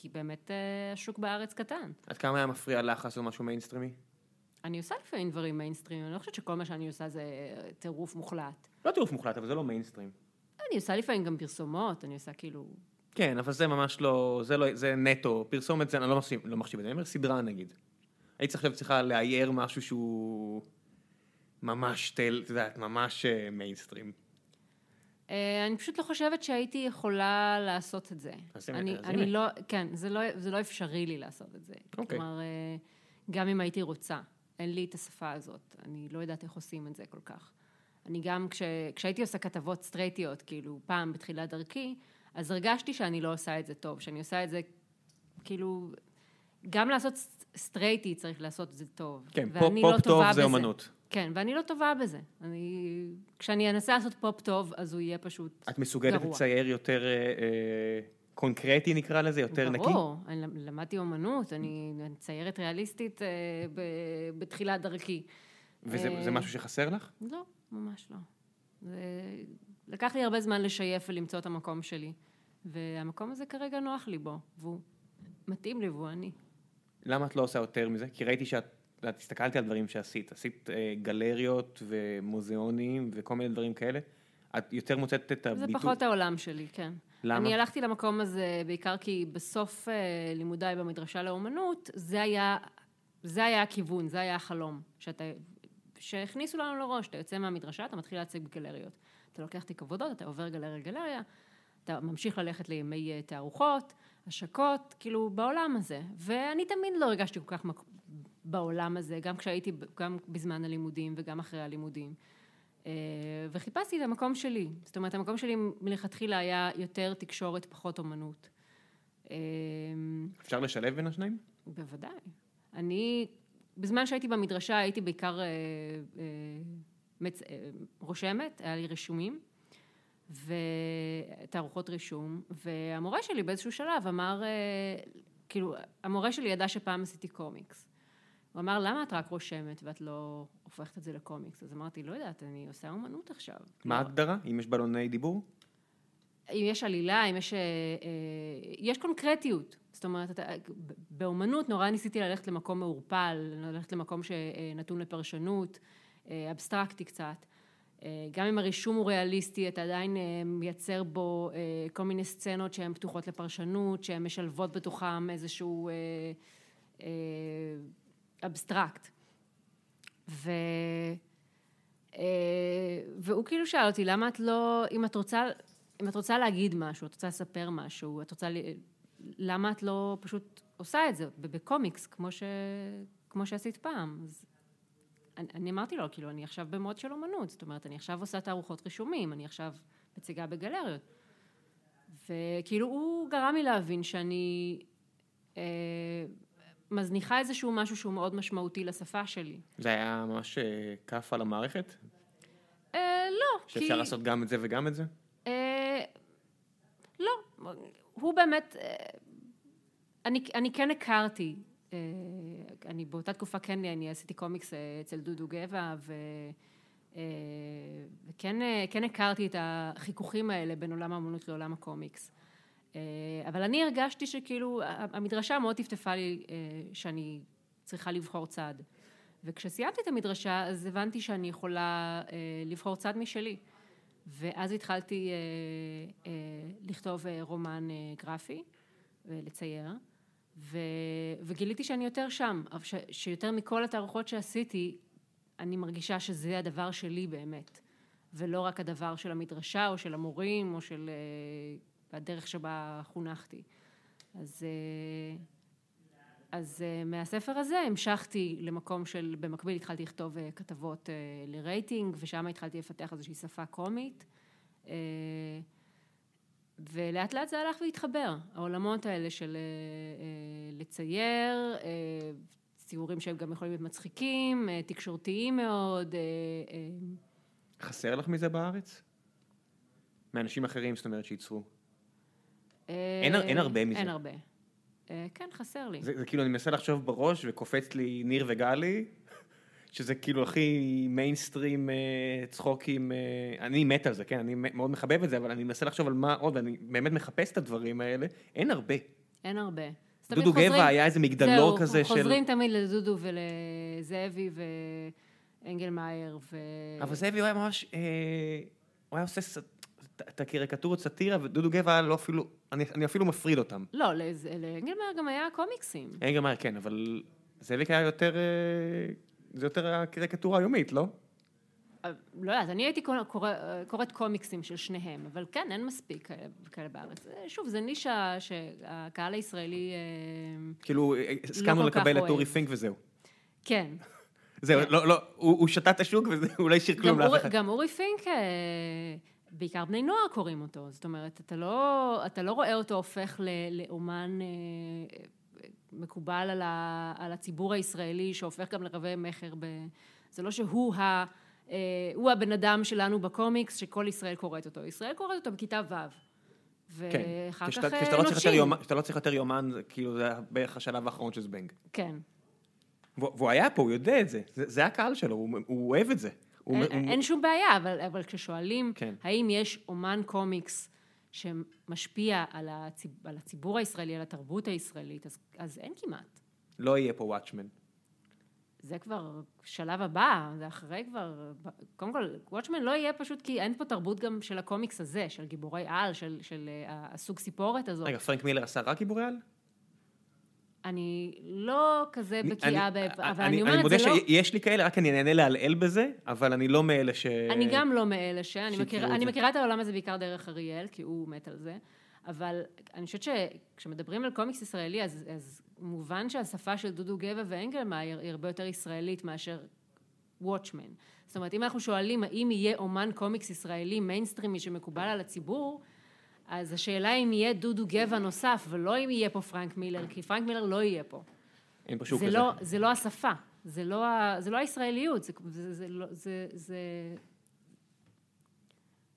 כי באמת אה, השוק בארץ קטן. עד כמה היה מפריע לך לעשות משהו מיינסטרימי? אני עושה לפעמים דברים מיינסטרים, אני לא חושבת שכל מה שאני עושה זה טירוף מוחלט. לא טירוף מוחלט, אבל זה לא מיינסטרים. אני עושה לפעמים גם פרסומות, אני עושה כאילו... כן, אבל זה ממש לא, זה לא, זה נטו, פרסומת זה, אני לא מחשיב, לא מחשיב את זה, אני אומר סדרה נגיד. היית עכשיו צריכה לאייר משהו שהוא ממש את יודעת, ממש אה, מיינסטרים. אה, אני פשוט לא חושבת שהייתי יכולה לעשות את זה. אז אני, אז אני. לא, כן, זה לא, זה לא אפשרי לי לעשות את זה. אוקיי. כלומר, אה, גם אם הייתי רוצה, אין לי את השפה הזאת, אני לא יודעת איך עושים את זה כל כך. אני גם, כש, כשהייתי עושה כתבות סטרייטיות, כאילו, פעם בתחילת דרכי, אז הרגשתי שאני לא עושה את זה טוב, שאני עושה את זה, כאילו, גם לעשות סטרייטי צריך לעשות את זה טוב. כן, ואני פופ לא טוב זה בזה. אומנות. כן, ואני לא טובה בזה. אני... כשאני אנסה לעשות פופ טוב, אז הוא יהיה פשוט את מסוגלת גרוע. לצייר יותר אה, אה, קונקרטי נקרא לזה, יותר נקי? ברור, אני למדתי אומנות, אני אני ציירת ריאליסטית אה, ב- בתחילת דרכי. וזה אה, משהו שחסר לך? לא, ממש לא. זה... לקח לי הרבה זמן לשייף ולמצוא את המקום שלי, והמקום הזה כרגע נוח לי בו, והוא מתאים לי והוא אני. למה את לא עושה יותר מזה? כי ראיתי שאת, את יודעת, הסתכלתי על דברים שעשית, עשית אה, גלריות ומוזיאונים וכל מיני דברים כאלה. את יותר מוצאת את זה הביטוי... פחות העולם שלי, כן. למה? אני הלכתי למקום הזה בעיקר כי בסוף אה, לימודיי במדרשה לאומנות, זה היה, זה היה הכיוון, זה היה החלום. שאתה, שהכניסו לנו לראש, אתה יוצא מהמדרשה, אתה מתחיל להציג בגלריות. אתה לוקח תיק עבודות, אתה עובר גלריה גלריה, אתה ממשיך ללכת לימי אה, תערוכות, השקות, כאילו בעולם הזה. ואני תמיד לא הרגשתי כל כך. בעולם הזה, גם כשהייתי, גם בזמן הלימודים וגם אחרי הלימודים. אה, וחיפשתי את המקום שלי. זאת אומרת, המקום שלי מלכתחילה היה יותר תקשורת, פחות אומנות. אה, אפשר לשלב בין השניים? בוודאי. אני, בזמן שהייתי במדרשה הייתי בעיקר אה, אה, מצ... אה, רושמת, היה לי רישומים, ותערוכות רישום, והמורה שלי באיזשהו שלב אמר, אה, כאילו, המורה שלי ידע שפעם עשיתי קומיקס. הוא אמר, למה את רק רושמת ואת לא הופכת את זה לקומיקס? אז אמרתי, לא יודעת, אני עושה אומנות עכשיו. מה לא. ההגדרה? אם יש בלוני דיבור? אם יש עלילה, אם יש... אה, אה, יש קונקרטיות. זאת אומרת, באומנות נורא ניסיתי ללכת למקום מעורפל, ללכת למקום שנתון לפרשנות, אה, אבסטרקטי קצת. גם אם הרישום הוא ריאליסטי, אתה עדיין מייצר בו כל מיני סצנות שהן פתוחות לפרשנות, שהן משלבות בתוכם איזשהו אבסטרקט. ו... אה, והוא כאילו שאל אותי, למה את לא, אם את רוצה, אם את רוצה להגיד משהו, את רוצה לספר משהו, את רוצה, למה את לא פשוט עושה את זה בקומיקס, כמו, ש, כמו שעשית פעם? אז אני, אני אמרתי לו, כאילו, אני עכשיו במוד של אומנות, זאת אומרת, אני עכשיו עושה תערוכות רישומים, אני עכשיו מציגה בגלריות. וכאילו, הוא גרם לי להבין שאני אה, מזניחה איזשהו משהו שהוא מאוד משמעותי לשפה שלי. זה היה ממש אה, כף על המערכת? אה, לא, כי... שאפשר לעשות גם את זה וגם את זה? אה, לא, הוא באמת, אה, אני, אני כן הכרתי, אה, אני באותה תקופה כן, אני עשיתי קומיקס אה, אצל דודו גבע, ו, אה, וכן כן הכרתי את החיכוכים האלה בין עולם האמנות לעולם הקומיקס. אה, אבל אני הרגשתי שכאילו, המדרשה מאוד טפטפה לי אה, שאני צריכה לבחור צד. וכשסיימתי את המדרשה, אז הבנתי שאני יכולה אה, לבחור צד משלי. ואז התחלתי לכתוב רומן גרפי ולצייר, ו, וגיליתי שאני יותר שם, שיותר מכל התערוכות שעשיתי, אני מרגישה שזה הדבר שלי באמת, ולא רק הדבר של המדרשה או של המורים או של אה, הדרך שבה חונכתי. אז, אה, אז אה, מהספר הזה המשכתי למקום של, במקביל התחלתי לכתוב אה, כתבות לרייטינג, ושם התחלתי לפתח איזושהי שפה קומית. ולאט לאט זה הלך והתחבר, העולמות האלה של לצייר, ציורים שהם גם יכולים להיות מצחיקים, תקשורתיים מאוד. חסר לך מזה בארץ? מאנשים אחרים, זאת אומרת, שייצרו. אה, אין- אין הרבה מזה. אין הרבה. אה, כן, חסר לי. זה, זה כאילו, אני מנסה לחשוב בראש, וקופץ לי ניר וגלי, שזה כאילו הכי מיינסטרים אה, צחוקים, אה, אני מת על זה, כן, אני מאוד מחבב את זה, אבל אני מנסה לחשוב על מה עוד, אני באמת מחפש את הדברים האלה, אין הרבה. אין הרבה. דודו חוזרים- גבע היה איזה מגדלור זהו, כזה של... חוזרים תמיד לדודו ולזאבי ואנגלמאייר ו... אבל זאבי הוא היה ממש, אה, הוא היה עושה ס- את- הקריקטורות סאטירה, ודודו גבע היה לא אפילו, אני, אני אפילו מפריד אותם. לא, לאנגלמאייר גם היה קומיקסים. מה, כן, אבל זאביק היה יותר, אה, זה יותר הקריקטורה היומית, לא? אה, לא יודעת, אני הייתי קורא- קורא- קוראת קומיקסים של שניהם, אבל כן, אין מספיק כאלה- כאלה בארץ. אה, שוב, זה נישה שהקהל הישראלי... כאילו, הסכמנו כל כך לקבל את. אורי פינק וזהו. כן. זהו, כן. לא, לא, הוא הוא שתה את השוק וזה, הוא לא השאיר כלום לאף אחד. גם אורי פינק, בעיקר בני נוער קוראים אותו. זאת אומרת, אתה לא, אתה לא רואה אותו הופך ל- לאומן אה, מקובל על, ה, על הציבור הישראלי, שהופך גם לרבי מכר. ב... זה לא שהוא ה... אה, הוא הבן אדם שלנו בקומיקס, שכל ישראל קוראת אותו. ישראל קוראת אותו בכיתה ו'. כן, ואחר כך אה, כשאתה לא צריך יותר נוטשים. יומן- כשאתה לא צריך יותר יומן, זה כאילו זה בערך השלב האחרון של זבנג. כן. והוא היה פה, הוא יודע את זה, זה זה הקהל שלו, הוא הוא אוהב את זה. אין, הוא- אין שום בעיה, אבל, אבל כששואלים כן. האם יש אומן קומיקס שמשפיע על, הציב, על הציבור הישראלי, על התרבות הישראלית, אז, אז אין כמעט. לא יהיה פה וואטשמן. זה כבר שלב הבא, זה אחרי כבר, קודם כל, וואטשמן לא יהיה פשוט כי אין פה תרבות גם של הקומיקס הזה, של גיבורי על, של, של אה, הסוג סיפורת הזאת. רגע, פרנק מילר עשה רק גיבורי על? אני לא כזה בקיאה. אבל אני אני אומרת, מודה זה לא... שיש לי כאלה, רק אני נהנה לעלעל בזה, אבל אני לא מאלה ש... אני גם לא מאלה ש... אני, מכיר, אני. מכירה את העולם הזה בעיקר דרך אריאל, כי הוא מת על זה, אבל אני חושבת שכשמדברים על קומיקס ישראלי, אז, אז מובן שהשפה של דודו גבע ואנגלמאייר היא הרבה יותר ישראלית מאשר Watchmen. זאת אומרת, אם אנחנו שואלים האם יהיה אומן קומיקס ישראלי מיינסטרימי שמקובל על הציבור, אז השאלה אם יהיה דודו גבע נוסף, ולא אם יהיה פה פרנק מילר, כי פרנק מילר לא יהיה פה. אין פה שוק זה כזה. לא, זה לא השפה, זה לא, זה לא הישראליות, זה, זה, זה, לא- זה, זה,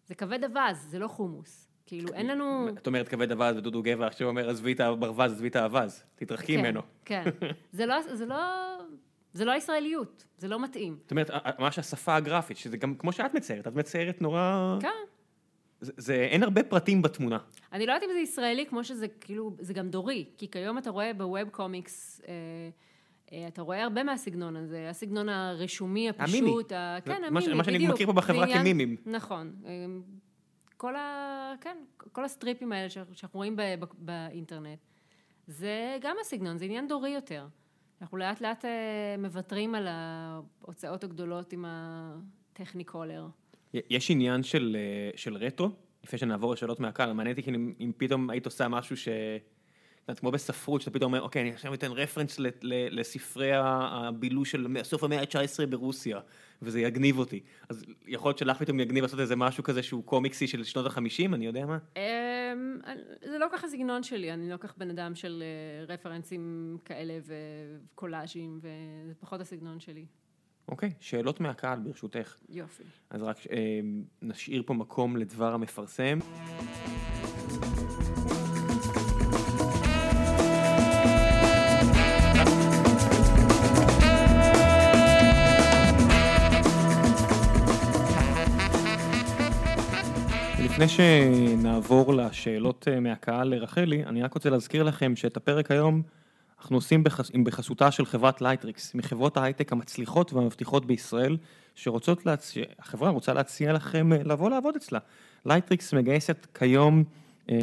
זה כבד אווז, זה לא חומוס. כאילו, אין לנו... את אומרת כבד אווז ודודו גבע עכשיו אומר עזבי את הברווז, עזבי את האווז, תתרחקי כן, ממנו. כן. זה לא, זה לא, זה לא הישראליות, זה לא מתאים. זאת אומרת, ממש השפה הגרפית, שזה גם כמו שאת מציירת, את מציירת נורא... כן. זה, זה, אין הרבה פרטים בתמונה. אני לא יודעת אם זה ישראלי כמו שזה, כאילו, זה גם דורי, כי כיום אתה רואה בווב קומיקס, אה, אה, אתה רואה הרבה מהסגנון הזה, הסגנון הרשומי, הפשוט, ה... זה כן, מה המימי, ש- בדיוק. מה שאני מכיר פה בחברה זה עניין- כמימים. נכון. אה, כל ה... כן, כל הסטריפים האלה שאנחנו רואים ב- ב- באינטרנט, זה גם הסגנון, זה עניין דורי יותר. אנחנו לאט לאט אה, מוותרים על ההוצאות הגדולות עם הטכניקולר. יש עניין של, אה, של רטרו, לפני שנעבור לשאלות מהקהל, מעניין אותי כאילו אם, אם פתאום היית עושה משהו ש... את יודעת, כמו בספרות, שאתה פתאום אומר, אוקיי, אני עכשיו אתן רפרנס ל- ל- לספרי הבילוש של סוף המאה ה-19 ברוסיה, וזה יגניב אותי. אז יכול להיות שלך פתאום יגניב לעשות איזה משהו כזה שהוא קומיקסי של שנות ה-50, אני יודע מה? אמ, זה לא ככה סגנון שלי, אני לא כך בן אדם של אה, רפרנסים כאלה וקולאז'ים, וזה פחות הסגנון שלי. אוקיי, שאלות מהקהל ברשותך. יופי. אז רק אה, נשאיר פה מקום לדבר המפרסם. לפני שנעבור לשאלות אה, מהקהל לרחלי, אני רק רוצה להזכיר לכם שאת הפרק היום אנחנו עושים בחס... בחסותה של חברת לייטריקס, מחברות ההייטק המצליחות והמבטיחות בישראל, שרוצות להציע, החברה רוצה להציע לכם אה, לבוא לעבוד אצלה. לייטריקס מגייסת כיום אה,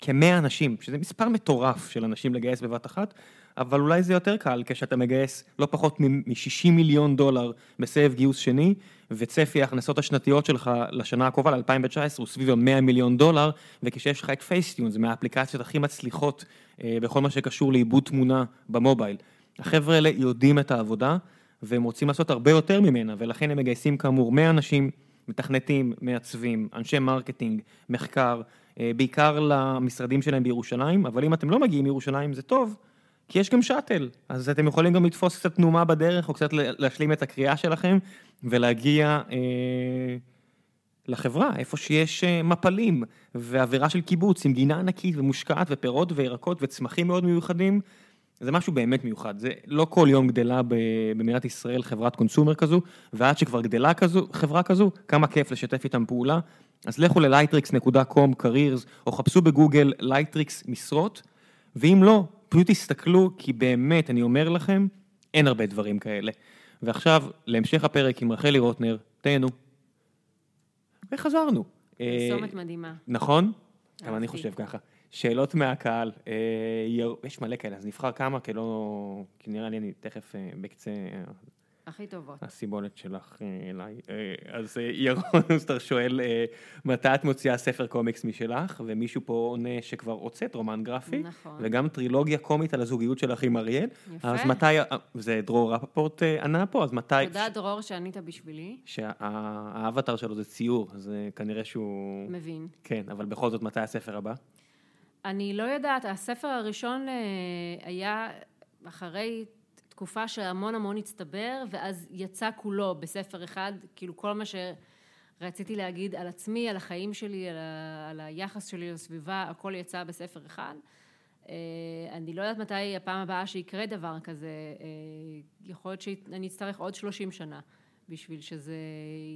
כמאה אנשים, שזה מספר מטורף של אנשים לגייס בבת אחת, אבל אולי זה יותר קל כשאתה מגייס לא פחות מ-60 מיליון דולר בסבב גיוס שני, וצפי ההכנסות השנתיות שלך לשנה הקרובה, ל-2019, הוא סביב ה-100 מיליון דולר, וכשיש לך את Facetune, זה מהאפליקציות הכי מצליחות בכל מה שקשור לעיבוד תמונה במובייל. החבר'ה האלה יודעים את העבודה, והם רוצים לעשות הרבה יותר ממנה, ולכן הם מגייסים כאמור 100 אנשים מתכנתים, מעצבים, אנשי marketing, מחקר, אה, בעיקר למשרדים שלהם בירושלים, אבל אם אתם לא מגיעים מירושלים זה טוב, כי יש גם shuttle, אז אתם יכולים גם לתפוס קצת תנומה בדרך, או קצת להשלים את הקריאה שלכם, ולהגיע אה, לחברה, איפה שיש אה, מפלים, ואווירה של קיבוץ, עם גינה ענקית ומושקעת, ופירות וירקות וצמחים מאוד מיוחדים. זה משהו באמת מיוחד, זה לא כל יום גדלה במדינת ישראל חברת קונסומר כזו, ועד שכבר גדלה כזו, חברה כזו, כמה כיף לשתף איתם פעולה. אז לכו ל-lightrix.com careers, או חפשו בגוגל lightrix משרות, ואם לא, פשוט תסתכלו, כי באמת, אני אומר לכם, אין הרבה דברים כאלה. ועכשיו, להמשך הפרק עם רחלי רוטנר, תהנו. וחזרנו. פרסומת מדהימה. נכון? גם אני חושב ככה. שאלות מהקהל, אה, יש מלא כאלה, אז נבחר כמה, כי לא, כי נראה לי אני תכף אה, בקצה הכי טובות. הסיבולת שלך אה, אליי. אז ירון אוסטר שואל, מתי את מוציאה ספר קומיקס משלך, ומישהו פה עונה שכבר הוצאת רומן גרפי, נכון. וגם טרילוגיה קומית על הזוגיות שלך עם אריאל. יפה. אז מתי, זה דרור רפפורט ענה פה, אז מתי... תודה דרור שענית בשבילי. שהאבטר שלו זה ציור, אז כנראה שהוא... מבין. כן, אבל בכל זאת, מתי הספר הבא? אני לא יודעת, הספר הראשון אה, היה אחרי תקופה שהמון המון הצטבר, ואז יצא כולו בספר אחד, כאילו כל מה שרציתי להגיד על עצמי, על החיים שלי, על, ה... על היחס שלי לסביבה, הכל יצא בספר אחד. אה, אני לא יודעת מתי הפעם הבאה שיקרה דבר כזה, אה, יכול להיות שאני אצטרך עוד 30 שנה. בשביל שזה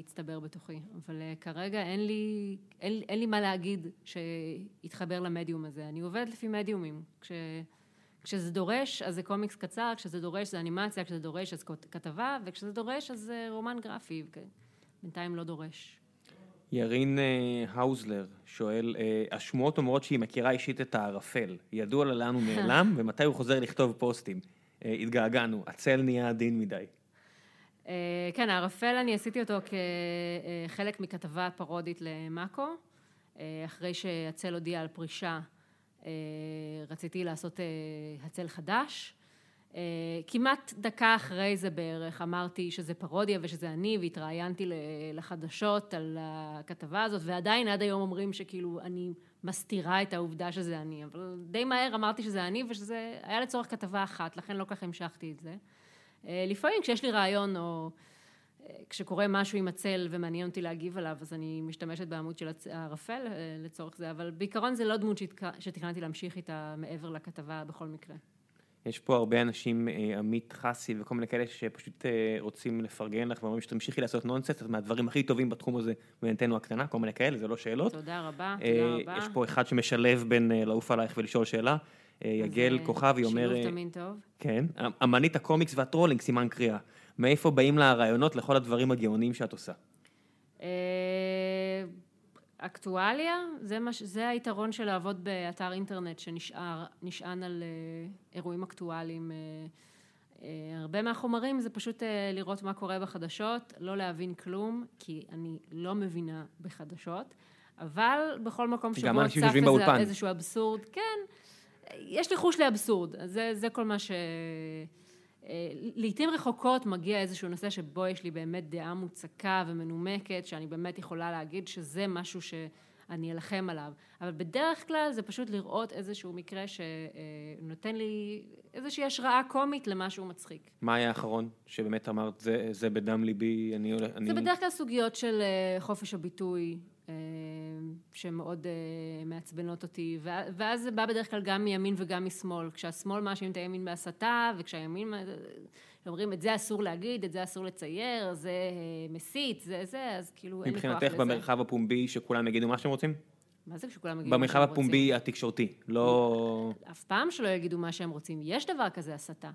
יצטבר בתוכי. אבל uh, כרגע אין לי, אין, אין לי מה להגיד שיתחבר למדיום הזה. אני עובדת לפי מדיומים. כש, כשזה דורש, אז זה קומיקס קצר, כשזה דורש זה אנימציה, כשזה דורש אז כתבה, וכשזה דורש אז זה רומן גרפי. בינתיים לא דורש. ירין אה, האוזלר שואל, אה, השמועות אומרות שהיא מכירה אישית את הערפל. ידוע לה לאן הוא נעלם ומתי הוא חוזר לכתוב פוסטים. התגעגענו, הצל נהיה עדין מדי. אה, כן, הערפל אני עשיתי אותו כחלק מכתבה פרודית למאקו. אה, אחרי שהצל הודיע על פרישה, אה, רציתי לעשות הצל חדש. כמעט דקה אחרי זה בערך אמרתי שזה פרודיה ושזה אני והתראיינתי לחדשות על הכתבה הזאת ועדיין עד היום אומרים שכאילו אני מסתירה את העובדה שזה אני אבל די מהר אמרתי שזה אני ושזה היה לצורך כתבה אחת לכן לא כך המשכתי את זה. אה, לפעמים כשיש לי רעיון או אה, כשקורה משהו עם הצל ומעניין אותי להגיב עליו, אז אני משתמשת בעמוד של הערפל אה, לצורך זה, אבל בעיקרון זה לא דמות שתכננתי להמשיך איתה מעבר לכתבה בכל מקרה. יש פה הרבה אנשים, עמית חסי וכל מיני כאלה שפשוט רוצים לפרגן לך ואומרים שתמשיכי לעשות נונסנס, אז מהדברים הכי טובים בתחום הזה במדינתנו הקטנה, כל מיני כאלה, זה לא שאלות. תודה רבה, תודה רבה. יש פה אחד שמשלב בין לעוף עלייך ולשאול שאלה. אה, יגל כוכבי אומר... שילוב תמיד טוב. כן, אמנית הקומיקס והטרולינג, סימן קריאה. מאיפה באים לה הרעיונות לכל הדברים הגאוניים שאת עושה? אה, אקטואליה, זה, מש, זה היתרון של לעבוד באתר אינטרנט שנשען על אה, אירועים אקטואליים. הרבה מהחומרים זה פשוט לראות מה קורה בחדשות, לא להבין כלום, כי אני לא מבינה בחדשות, אבל בכל מקום שבו צף איזה, איזשהו אבסורד, כן, יש לי חוש לאבסורד, זה, זה כל מה ש... אה, לעתים רחוקות מגיע איזשהו נושא שבו יש לי באמת דעה מוצקה ומנומקת, שאני באמת יכולה להגיד שזה משהו שאני אלחם עליו. אבל בדרך כלל זה פשוט לראות איזשהו מקרה שנותן לי איזושהי השראה קומית למשהו מצחיק. מה היה האחרון שבאמת אמרת, זה, זה בדם ליבי, אני... אני... זה בדרך כלל סוגיות של אה, חופש הביטוי, שמאוד אה, מעצבנות אותי, ואז זה בא בדרך כלל גם מימין וגם משמאל. כשהשמאל מאשים את הימין בהסתה, וכשהימין אומרים את זה אסור להגיד, את זה אסור לצייר, זה מסית, זה זה, אז כאילו אין לי כוח לזה. מבחינתך במרחב הפומבי שכולם יגידו מה שהם רוצים? מה זה כשכולם יגידו מה שהם רוצים? במרחב הפומבי התקשורתי, לא... אף פעם שלא יגידו מה שהם רוצים. יש דבר כזה הסתה,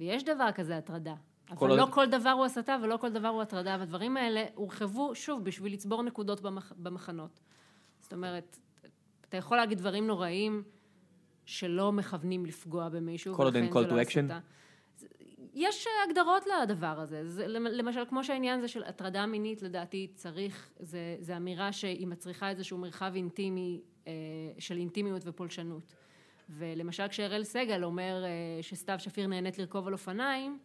ויש דבר כזה הטרדה. אבל לא כל דבר הוא הסתה ולא כל דבר הוא הטרדה, והדברים האלה הורחבו, שוב, בשביל לצבור נקודות במח... במחנות. זאת אומרת, אתה יכול להגיד דברים נוראים שלא מכוונים לפגוע במישהו, כל עוד אין call to action? יש הגדרות לדבר הזה. זה, למשל, כמו שהעניין הזה של הטרדה מינית, לדעתי צריך, זה, זה אמירה שהיא מצריכה איזשהו מרחב אינטימי, אה, של אינטימיות ופולשנות. ולמשל, כשאראל סגל אומר אה, שסתיו שפיר נהנית לרכוב על אופניים,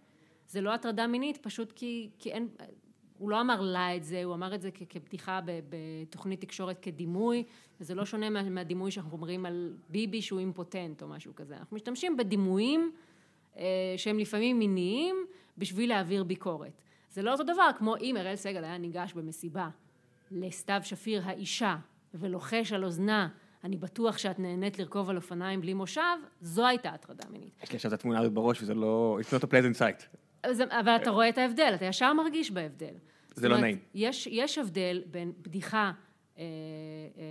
זה לא הטרדה מינית, פשוט כי, כי אין, הוא לא אמר לה את זה, הוא אמר את זה כ- כבדיחה בתוכנית תקשורת כדימוי, וזה לא שונה מה- מהדימוי שאנחנו אומרים על ביבי שהוא אימפוטנט או משהו כזה. אנחנו משתמשים בדימויים אה, שהם לפעמים מיניים בשביל להעביר ביקורת. זה לא אותו דבר כמו אם אראל סגל היה ניגש במסיבה לסתיו שפיר האישה ולוחש על אוזנה, אני בטוח שאת נהנית לרכוב על אופניים בלי מושב, זו הייתה הטרדה מינית. יש לי עכשיו את התמונה הזאת בראש וזה לא... It's not a pleasant sight. אז- אבל אתה רואה את ההבדל, אתה ישר מרגיש בהבדל. זאת לא אומרת, נעים. יש, יש הבדל בין בדיחה אה, אה,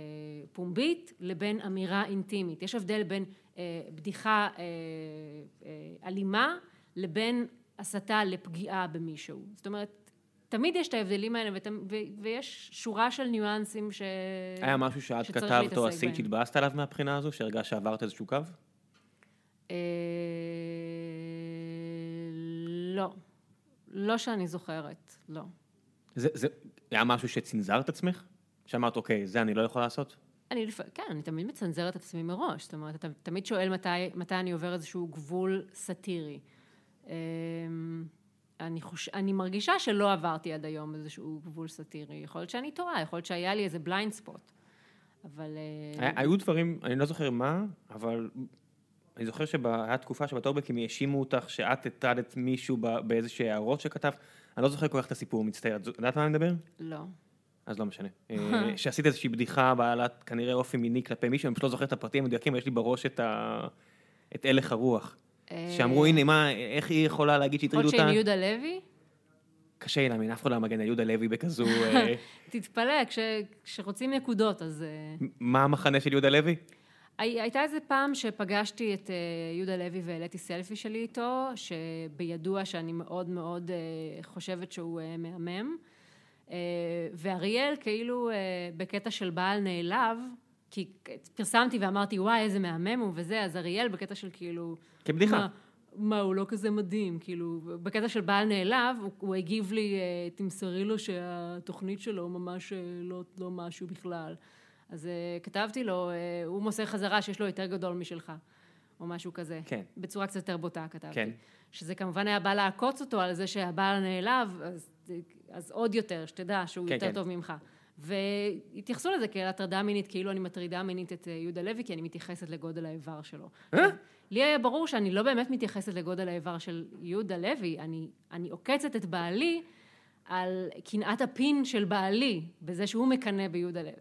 פומבית לבין אמירה אינטימית. יש הבדל בין אה, בדיחה אה, אה, אלימה לבין הסתה לפגיעה במישהו. זאת אומרת, תמיד יש את ההבדלים האלה, ות, ו, ויש שורה של ניואנסים ש... היה משהו שאת כתבת או עשית. שהתבאסת עליו מהבחינה הזו, שהרגשת שעברת איזשהו קו? אה, לא. לא שאני זוכרת, לא. זה, זה היה משהו שצנזרת עצמך? שאמרת, אוקיי, זה אני לא יכול לעשות? אני לפ... כן, אני תמיד מצנזרת את עצמי מראש, זאת אומרת, אתה תמיד שואל מתי, מתי אני עובר איזשהו גבול סאטירי. אמ, אני, חוש... אני מרגישה שלא עברתי עד היום איזשהו גבול סאטירי. יכול להיות שאני טועה, יכול להיות שהיה לי איזה בליינד ספוט. אבל... היה- היו דברים, אני לא זוכר מה, אבל אני זוכר שהיה תקופה שבטורבקים האשימו אותך שאת הטרדת מישהו ב- באיזשהן הערות שכתבת. אני לא זוכר כל כך את הסיפור, מצטער. את יודעת מה אני מדבר? לא. אז לא משנה. אה, שעשית איזושהי בדיחה בעלת כנראה אופי מיני כלפי מישהו, אני פשוט לא זוכר את הפרטים המדויקים, יש לי בראש את ה... את הלך הרוח. שאמרו, הנה, מה, איך היא יכולה להגיד יכול שהטרידו להיות אותה? שעם יהודה לוי? קשה לי להאמין, אף אחד לא מגן על יהודה לוי בכזו... אה, תתפלא, כש... כשרוצים נקודות, אז... אה, מה המחנה של יהודה לוי? הי- הייתה איזה פעם שפגשתי את אה, יהודה לוי והעליתי סלפי שלי איתו, שבידוע שאני מאוד מאוד אה, חושבת שהוא אה, מהמם. ואריאל כאילו בקטע של בעל נעלב, כי פרסמתי ואמרתי וואי איזה מהמם הוא וזה, אז אריאל בקטע של כאילו... כבדיחה. מה, מה, הוא לא כזה מדהים, כאילו, בקטע של בעל נעלב, הוא, הוא הגיב לי, תמסרי לו שהתוכנית שלו ממש לא, לא משהו בכלל. אז אה, כתבתי לו, אה, הוא מוסר חזרה שיש לו יותר גדול משלך, או משהו כזה. כן. בצורה קצת יותר בוטה כתבתי. כן. שזה כמובן היה בא לעקוץ אותו על זה שהבעל נעלב, אז, אז עוד יותר, שתדע שהוא כן, יותר כן. טוב ממך. והתייחסו לזה כאל הטרדה מינית, כאילו אני מטרידה מינית את אה, יהודה לוי, כי אני מתייחסת לגודל האיבר שלו. לי היה ברור שאני לא באמת מתייחסת לגודל האיבר של יהודה לוי, אני, אני עוקצת את בעלי על קנאת הפין של בעלי, בזה שהוא מקנא ביהודה לוי.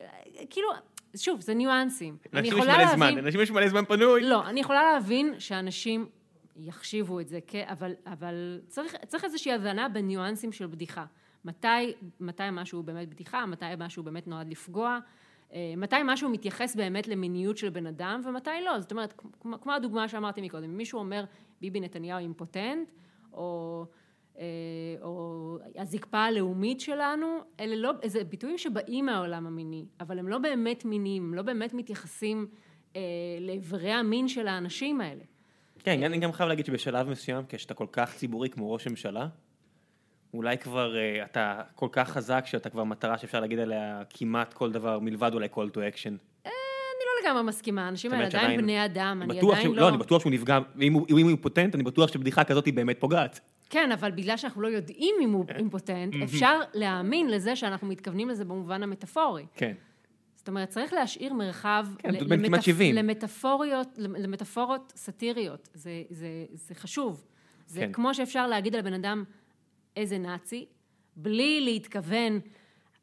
כאילו, שוב, זה ניואנסים. אני יכולה להבין... זמן, לאנשים יש מלא זמן פנוי. לא, אני יכולה להבין שאנשים יחשיבו את זה, כ... אבל, אבל צריך, צריך איזושהי הבנה בניואנסים של בדיחה. מתי, מתי משהו הוא באמת בדיחה, מתי משהו באמת נועד לפגוע, אה, מתי משהו מתייחס באמת למיניות של בן אדם ומתי לא. זאת אומרת, כמו, כמו הדוגמה שאמרתי מקודם, אם מישהו אומר ביבי נתניהו אימפוטנט, או, או הזקפה הלאומית שלנו, אלה לא, זה ביטויים שבאים מהעולם המיני, אבל הם לא באמת מיניים, לא באמת מתייחסים אה, לאיברי המין של האנשים האלה. כן, אני גם חייב להגיד שבשלב מסוים, כשאתה כל כך ציבורי כמו ראש ממשלה, אולי כבר אה, אתה כל כך חזק שאתה כבר מטרה שאפשר להגיד עליה כמעט כל דבר מלבד אולי call to action. אני לא לגמרי מסכימה, האנשים האלה עדיין בני אדם, אני עדיין שהוא- לא... אני בטוח שהוא נפגע, ואם הוא אם הוא אימפוטנט, אני בטוח שבדיחה כזאת היא באמת פוגעת. כן, אבל בגלל שאנחנו לא יודעים אם הוא אימפוטנט, אפשר להאמין לזה שאנחנו מתכוונים לזה במובן המטאפורי. כן. זאת אומרת, צריך להשאיר מרחב כן, 70. למטאפוריות, למטאפורות סאטיריות. זה, זה, זה חשוב. זה כן. כמו שאפשר להגיד על בן אדם איזה נאצי, בלי להתכוון,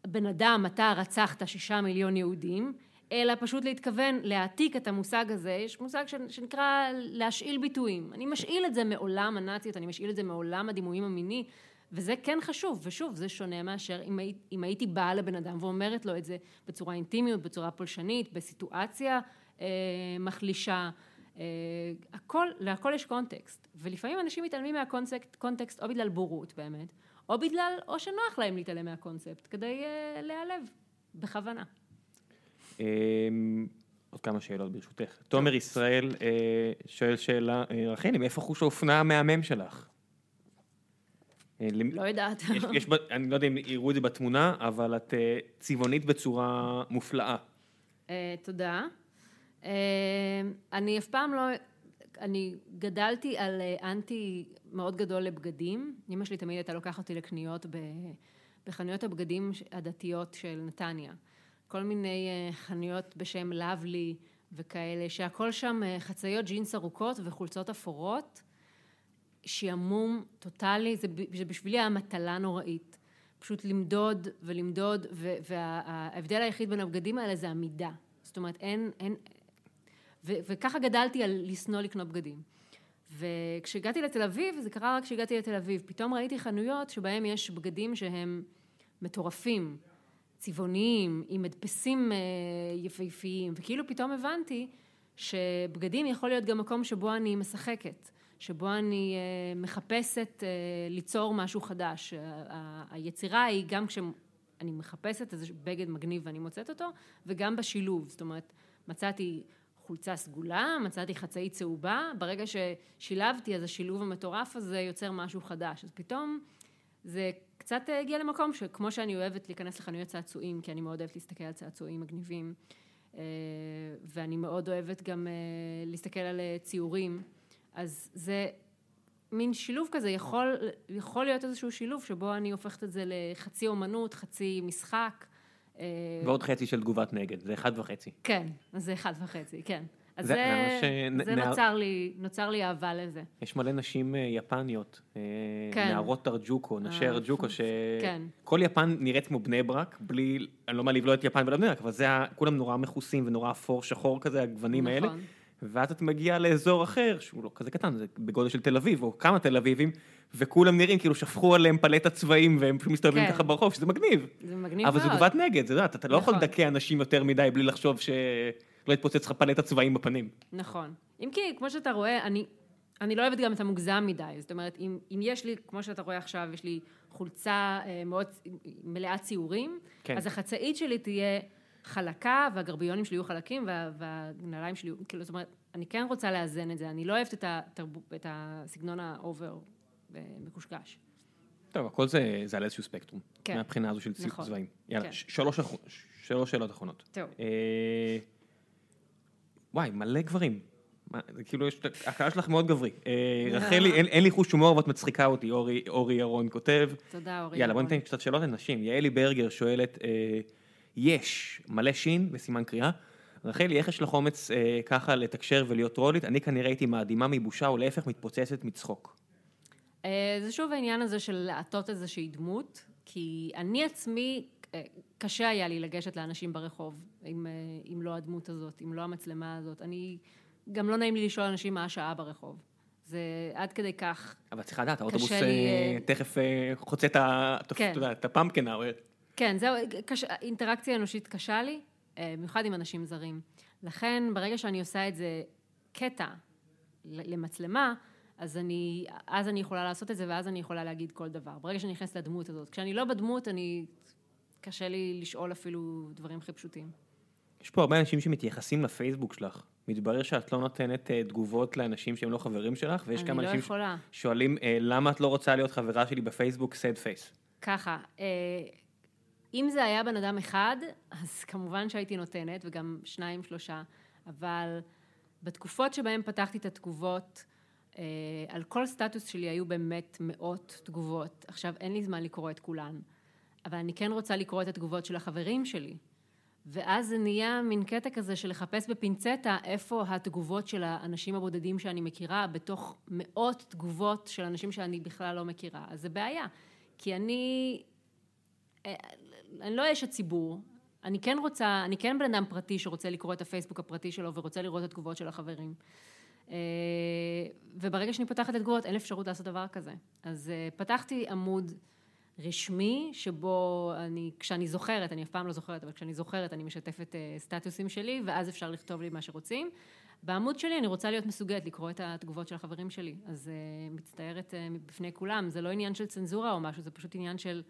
בן אדם, אתה רצחת שישה מיליון יהודים, אלא פשוט להתכוון להעתיק את המושג הזה, יש מושג שנקרא להשאיל ביטויים. אני משאיל את זה מעולם הנאציות, אני משאיל את זה מעולם הדימויים המיני, וזה כן חשוב, ושוב, זה שונה מאשר אם, הי, אם הייתי באה לבן אדם ואומרת לו את זה בצורה אינטימיות, בצורה פולשנית, בסיטואציה אה, מחלישה. אה, הכל, להכל יש קונטקסט, ולפעמים אנשים מתעלמים מהקונטקסט קונטקסט או בגלל בורות באמת, או בגלל, או שנוח להם להתעלם מהקונספט, כדי אה, להיעלב, בכוונה. אמ, עוד כמה שאלות ברשותך. תומר ישראל אה, שואל שאלה, אה, רחלי, מאיפה חוש האופנה המהמם שלך? אה, לא יודעת. יש, אני לא יודע אם יראו את זה בתמונה, אבל את צבעונית בצורה מופלאה. אה, תודה. אני אף פעם לא... אני גדלתי על אנטי מאוד גדול לבגדים. אמא שלי תמיד הייתה לוקחת אותי לקניות בחנויות הבגדים הדתיות של נתניה. כל מיני אה, חנויות בשם לאבלי וכאלה, שהכל שם אה, חצאיות ג'ינס ארוכות וחולצות אפורות, שעמום טוטאלי, זה, זה בשבילי היה מטלה נוראית. פשוט למדוד ולמדוד, וההבדל היחיד בין הבגדים האלה זה המידה. זאת אומרת, אין, אין, ו, וככה גדלתי על לשנוא לקנות בגדים. וכשהגעתי לתל אביב, זה קרה רק כשהגעתי לתל אביב, פתאום ראיתי חנויות שבהם יש בגדים שהם מטורפים, צבעוניים, עם הדפסים אה, יפהפיים, וכאילו פתאום הבנתי שבגדים יכול להיות גם מקום שבו אני משחקת, שבו אני אה, מחפשת אה, ליצור משהו חדש. היצירה היא גם כשאני מחפשת איזה בגד מגניב ואני מוצאת אותו, וגם בשילוב, זאת אומרת, מצאתי חולצה סגולה, מצאתי חצאית צהובה, ברגע ששילבתי אז השילוב המטורף הזה יוצר משהו חדש, אז פתאום זה קצת הגיע למקום שכמו שאני אוהבת להיכנס לחנויות צעצועים, כי אני מאוד אוהבת להסתכל על צעצועים מגניבים, אה, ואני מאוד אוהבת גם אה, להסתכל על אה, ציורים, אז זה מין שילוב כזה, יכול, יכול להיות איזשהו שילוב שבו אני הופכת את זה לחצי אומנות, חצי משחק. ועוד חצי של תגובת נגד, זה אחד וחצי. כן, זה אחד וחצי, כן. אז זה, זה, ש... זה נער... נוצר, לי, נוצר לי אהבה לזה. יש מלא נשים אה, יפניות, אה, כן. נערות ארג'וקו, נשי ארג'וקו, שכל כן. יפן נראית כמו בני ברק, בלי, אני לא מעליב לא את יפן ולא בני ברק, אבל זה, כולם נורא מכוסים ונורא אפור שחור כזה, הגוונים נכון. האלה. ואז את מגיעה לאזור אחר, שהוא לא כזה קטן, זה בגודל של תל אביב, או כמה תל אביבים, וכולם נראים כאילו שפכו עליהם פלטת צבעים, והם פשוט מסתובבים כן. ככה ברחוב, שזה מגניב. זה מגניב מאוד. אבל זו תגובת נגד, זה יודעת, אתה לא יכול נכון. לדכא אנשים יותר מדי בלי לחשוב ש... לא יתפוצץ לך פלט הצבעים בפנים. נכון. אם כי, כמו שאתה רואה, אני, אני לא אוהבת גם את המוגזם מדי. זאת אומרת, אם, אם יש לי, כמו שאתה רואה עכשיו, יש לי חולצה אה, מאוד מלאה ציורים, כן. אז החצאית שלי תהיה חלקה, והגרביונים שלי יהיו חלקים, וה, והנעליים שלי, כאילו, זאת אומרת, אני כן רוצה לאזן את זה. אני לא אוהבת את, התרב, את הסגנון ה over אה, מקושקש. טוב, הכל זה, זה על איזשהו ספקטרום. כן. מהבחינה הזו של נכון. צבעים. יאללה, כן. שלוש, שלוש שאלות אחרונות. טוב. אה, וואי, מלא גברים. כאילו, יש, הקהל שלך מאוד גברי. אה, רחלי, אין לי חוש הומור, אבל את מצחיקה אותי, אורי ירון כותב. תודה, אורי ירון. יאללה, בוא ניתן קצת שאלות לנשים. יעלי ברגר שואלת, אה, יש מלא שין בסימן קריאה. רחלי, איך יש לך אומץ אה, ככה לתקשר ולהיות טרולית? אני כנראה הייתי מאדימה מבושה, או להפך מתפוצצת מצחוק. זה שוב העניין הזה של לעטות איזושהי דמות, כי אני עצמי קשה היה לי לגשת לאנשים ברחוב, אם, אם לא הדמות הזאת, אם לא המצלמה הזאת. אני, גם לא נעים לי לשאול אנשים מה השעה ברחוב. זה עד כדי כך. אבל צריך לדעת, האוטובוס לי... אה, תכף אה, חוצה את, כן. את הפמפקן האוהר. כן, זהו, קש... אינטראקציה אנושית קשה לי, אה, במיוחד עם אנשים זרים. לכן, ברגע שאני עושה את זה קטע למצלמה, אז אני, אז אני יכולה לעשות את זה, ואז אני יכולה להגיד כל דבר. ברגע שאני נכנסת לדמות הזאת. כשאני לא בדמות, אני קשה לי לשאול אפילו דברים הכי פשוטים. יש פה הרבה אנשים שמתייחסים לפייסבוק שלך. מתברר שאת לא נותנת אה, תגובות לאנשים שהם לא חברים שלך, ויש כמה לא אנשים יכולה. שואלים, אה, למה את לא רוצה להיות חברה שלי בפייסבוק, סד פייס? ככה, אה, אם זה היה בן אדם אחד, אז כמובן שהייתי נותנת, וגם שניים, שלושה, אבל בתקופות שבהן פתחתי את התגובות, על כל סטטוס שלי היו באמת מאות תגובות. עכשיו, אין לי זמן לקרוא את כולן. אבל אני כן רוצה לקרוא את התגובות של החברים שלי. ואז זה נהיה מין קטע כזה של לחפש בפינצטה איפה התגובות של האנשים הבודדים שאני מכירה, בתוך מאות תגובות של אנשים שאני בכלל לא מכירה. אז זה בעיה, כי אני, אה, אני לא אשת ציבור, אני כן רוצה, אני כן בן אדם פרטי שרוצה לקרוא את הפייסבוק הפרטי שלו ורוצה לראות את התגובות של החברים. אה, וברגע שאני פותחת את התגובות אין אפשרות לעשות דבר כזה. אז אה, פתחתי עמוד רשמי, שבו אני, כשאני זוכרת, אני אף פעם לא זוכרת, אבל כשאני זוכרת אני משתפת אה, סטטוסים שלי, ואז אפשר לכתוב לי מה שרוצים. בעמוד שלי אני רוצה להיות מסוגלת לקרוא את התגובות של החברים שלי, אז uh, מצטערת uh, בפני כולם, זה לא עניין של צנזורה או משהו, זה פשוט עניין של,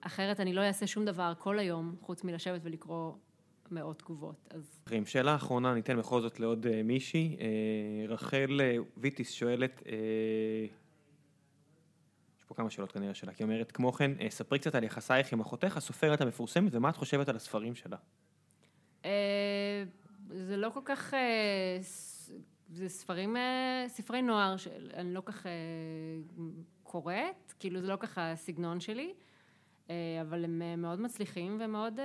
אחרת אני לא אעשה שום דבר כל היום, חוץ מלשבת ולקרוא מאות תגובות, אז... שאלה אחרונה, ניתן בכל זאת לעוד uh, מישהי, uh, רחל ויטיס שואלת, uh, פה כמה שאלות כנראה שלה, כי היא אומרת, כמו כן, אה, ספרי קצת על יחסייך עם אחותך הסופרת המפורסמת, ומה את חושבת על הספרים שלה? אה, זה לא כל כך, אה, זה ספרים, ספרי נוער שאני לא כך קוראת, כאילו זה לא ככה הסגנון שלי. אבל הם מאוד מצליחים ומאוד,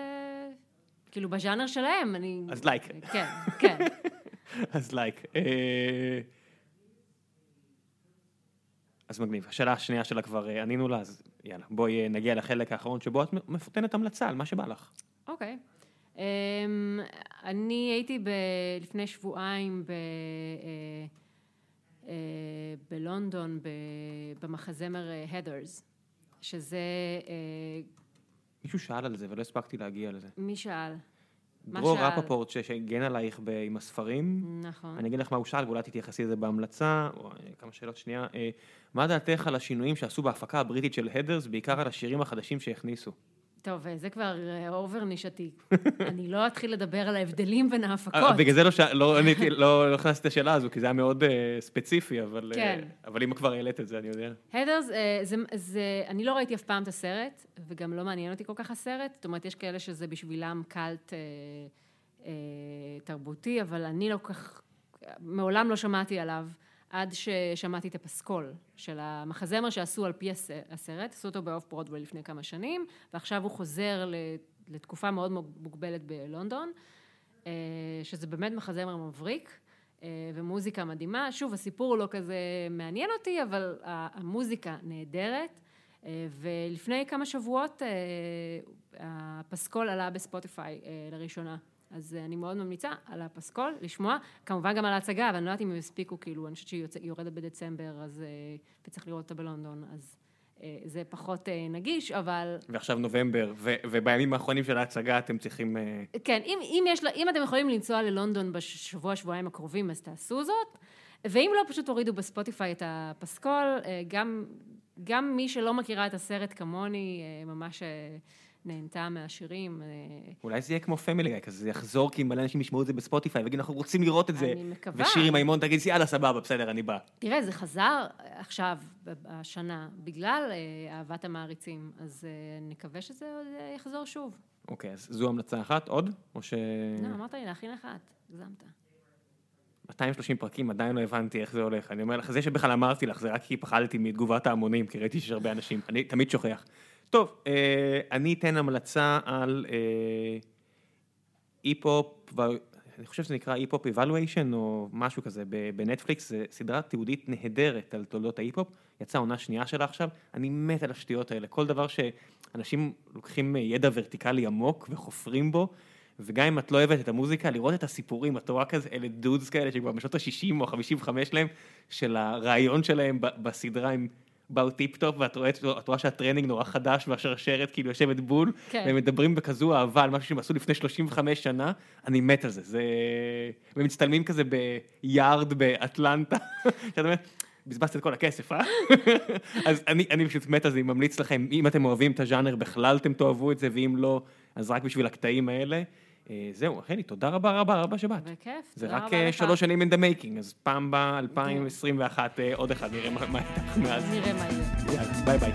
כאילו בז'אנר שלהם, אני... אז לייק. כן, כן. אז לייק. אז מגניב. השאלה השנייה שלה כבר אה, ענינו לה, אז יאללה, בואי אה, נגיע לחלק האחרון שבו את מפותנת המלצה על מה שבא לך. אוקיי. אמ, אני הייתי ב... לפני שבועיים ב... אה, אה, בלונדון, ב... במחזמר Heathers, שזה... אה, מישהו שאל על זה ולא הספקתי להגיע לזה. מי שאל? דרור? רפפורט שהגן עלייך ב- עם הספרים. נכון. אני אגיד לך מה הוא שאל ואולי תתייחסי לזה בהמלצה, או אה, כמה שאלות שנייה. אה, מה דעתך על השינויים שעשו בהפקה הבריטית של Heathers, בעיקר על השירים החדשים שהכניסו? טוב, אה, זה כבר אה, over נישתי. אני לא אתחיל לדבר על ההבדלים בין ההפקות. אה, בגלל זה לא ש- לא עניתי- לא לא הכנסתי את השאלה הזו, כי זה היה מאוד אה, ספציפי, אבל אה, כן. אבל אם כבר העלית את זה, אני יודע. הדרס, אה, זה, זה, אני לא ראיתי אף פעם את הסרט, וגם לא מעניין אותי כל כך הסרט. זאת אומרת, יש כאלה שזה בשבילם קאלט אה, אה, תרבותי, אבל אני לא כל כך, מעולם לא שמעתי עליו, עד ששמעתי את הפסקול של המחזמר שעשו על פי הס- הסרט, עשו אותו באוף ברודווי לפני כמה שנים, ועכשיו הוא חוזר לתקופה מאוד מוגבלת בלונדון, אה, שזה באמת מחזמר מבריק. אה, ומוזיקה מדהימה. שוב, הסיפור לא כזה מעניין אותי, אבל המוזיקה נהדרת. אה, ולפני כמה שבועות הפסקול עלה בספוטיפיי לראשונה. אז אה, אני מאוד ממליצה על הפסקול, לשמוע, כמובן גם על ההצגה, אבל אני לא יודעת אם הם הספיקו, כאילו, אני חושבת שהיא יורדת בדצמבר, אז, אה, וצריך לראות אותה בלונדון, אז אה, זה פחות נגיש, אבל ועכשיו נובמבר, ו- ובימים האחרונים של ההצגה אתם צריכים... כן, אם, אם, יש, אם אתם יכולים לנסוע ללונדון בשבוע, שבועיים הקרובים, אז תעשו זאת. ואם לא, פשוט תורידו בספוטיפיי את הפסקול. גם, גם מי שלא מכירה את הסרט כמוני, ממש נהנתה מהשירים. אה, אולי זה יהיה כמו פמילי גיא, כזה זה יחזור כי מלא אנשים ישמעו את זה בספוטיפיי ויגידו אנחנו רוצים לראות את זה. אני מקווה. ושירי מימון תגיד יאללה סבבה בסדר אני בא. תראה, זה חזר עכשיו, ב- השנה, בגלל אה, אהבת המעריצים, אז אה, נקווה שזה עוד אה, יחזור שוב. אוקיי אז זו המלצה אחת עוד או ש... לא, אמרת לי להכין אחת, הגזמת. 230 פרקים עדיין לא הבנתי איך זה הולך אני אומר לך זה שבכלל אמרתי לך זה רק כי פחדתי מתגובת ההמונים כי ראיתי שיש הרבה אנשים אני תמיד שוכח. טוב אה, אני אתן המלצה על אה, אי-פופ. ו- אני חושב שזה נקרא Hip-Hop Evolution או משהו כזה בנטפליקס, זה סדרה תיעודית נהדרת על תולדות ההיפ-הופ, יצאה עונה שנייה שלה עכשיו, אני מת על השטויות האלה, כל דבר שאנשים לוקחים ידע ורטיקלי עמוק וחופרים בו, וגם אם את לא אוהבת את המוזיקה, לראות את הסיפורים, את רואה כזה, אלה dudes כאלה שכבר בשנות ה-60 או ה-55 שלהם, של הראיון שלהם בסדרה הם באו טיפ-טופ, ואת רואה, רואה שהטרנינג נורא חדש והשרשרת כאילו יושבת בול, כן. והם מדברים בכזו אהבה על משהו שהם עשו לפני 35 שנה, אני מת על זה, זה... ומצטלמים כזה ביארד באטלנטה, שאתה אומר, בזבזת את כל הכסף, אה? אז אני, אני פשוט מת על זה, אני ממליץ לכם, אם אתם אוהבים את הז'אנר בכלל, אתם תאהבו את זה, ואם לא, אז רק בשביל הקטעים האלה. אה, זהו, חלי, תודה רבה רבה רבה שבאת. בכיף, זה תודה רק רבה אה, לך. שלוש שנים in the making, אז פעם ב-2021 עוד אחד, נראה מה איתך מאז. נראה מה יהיה. יאללה, ביי ביי.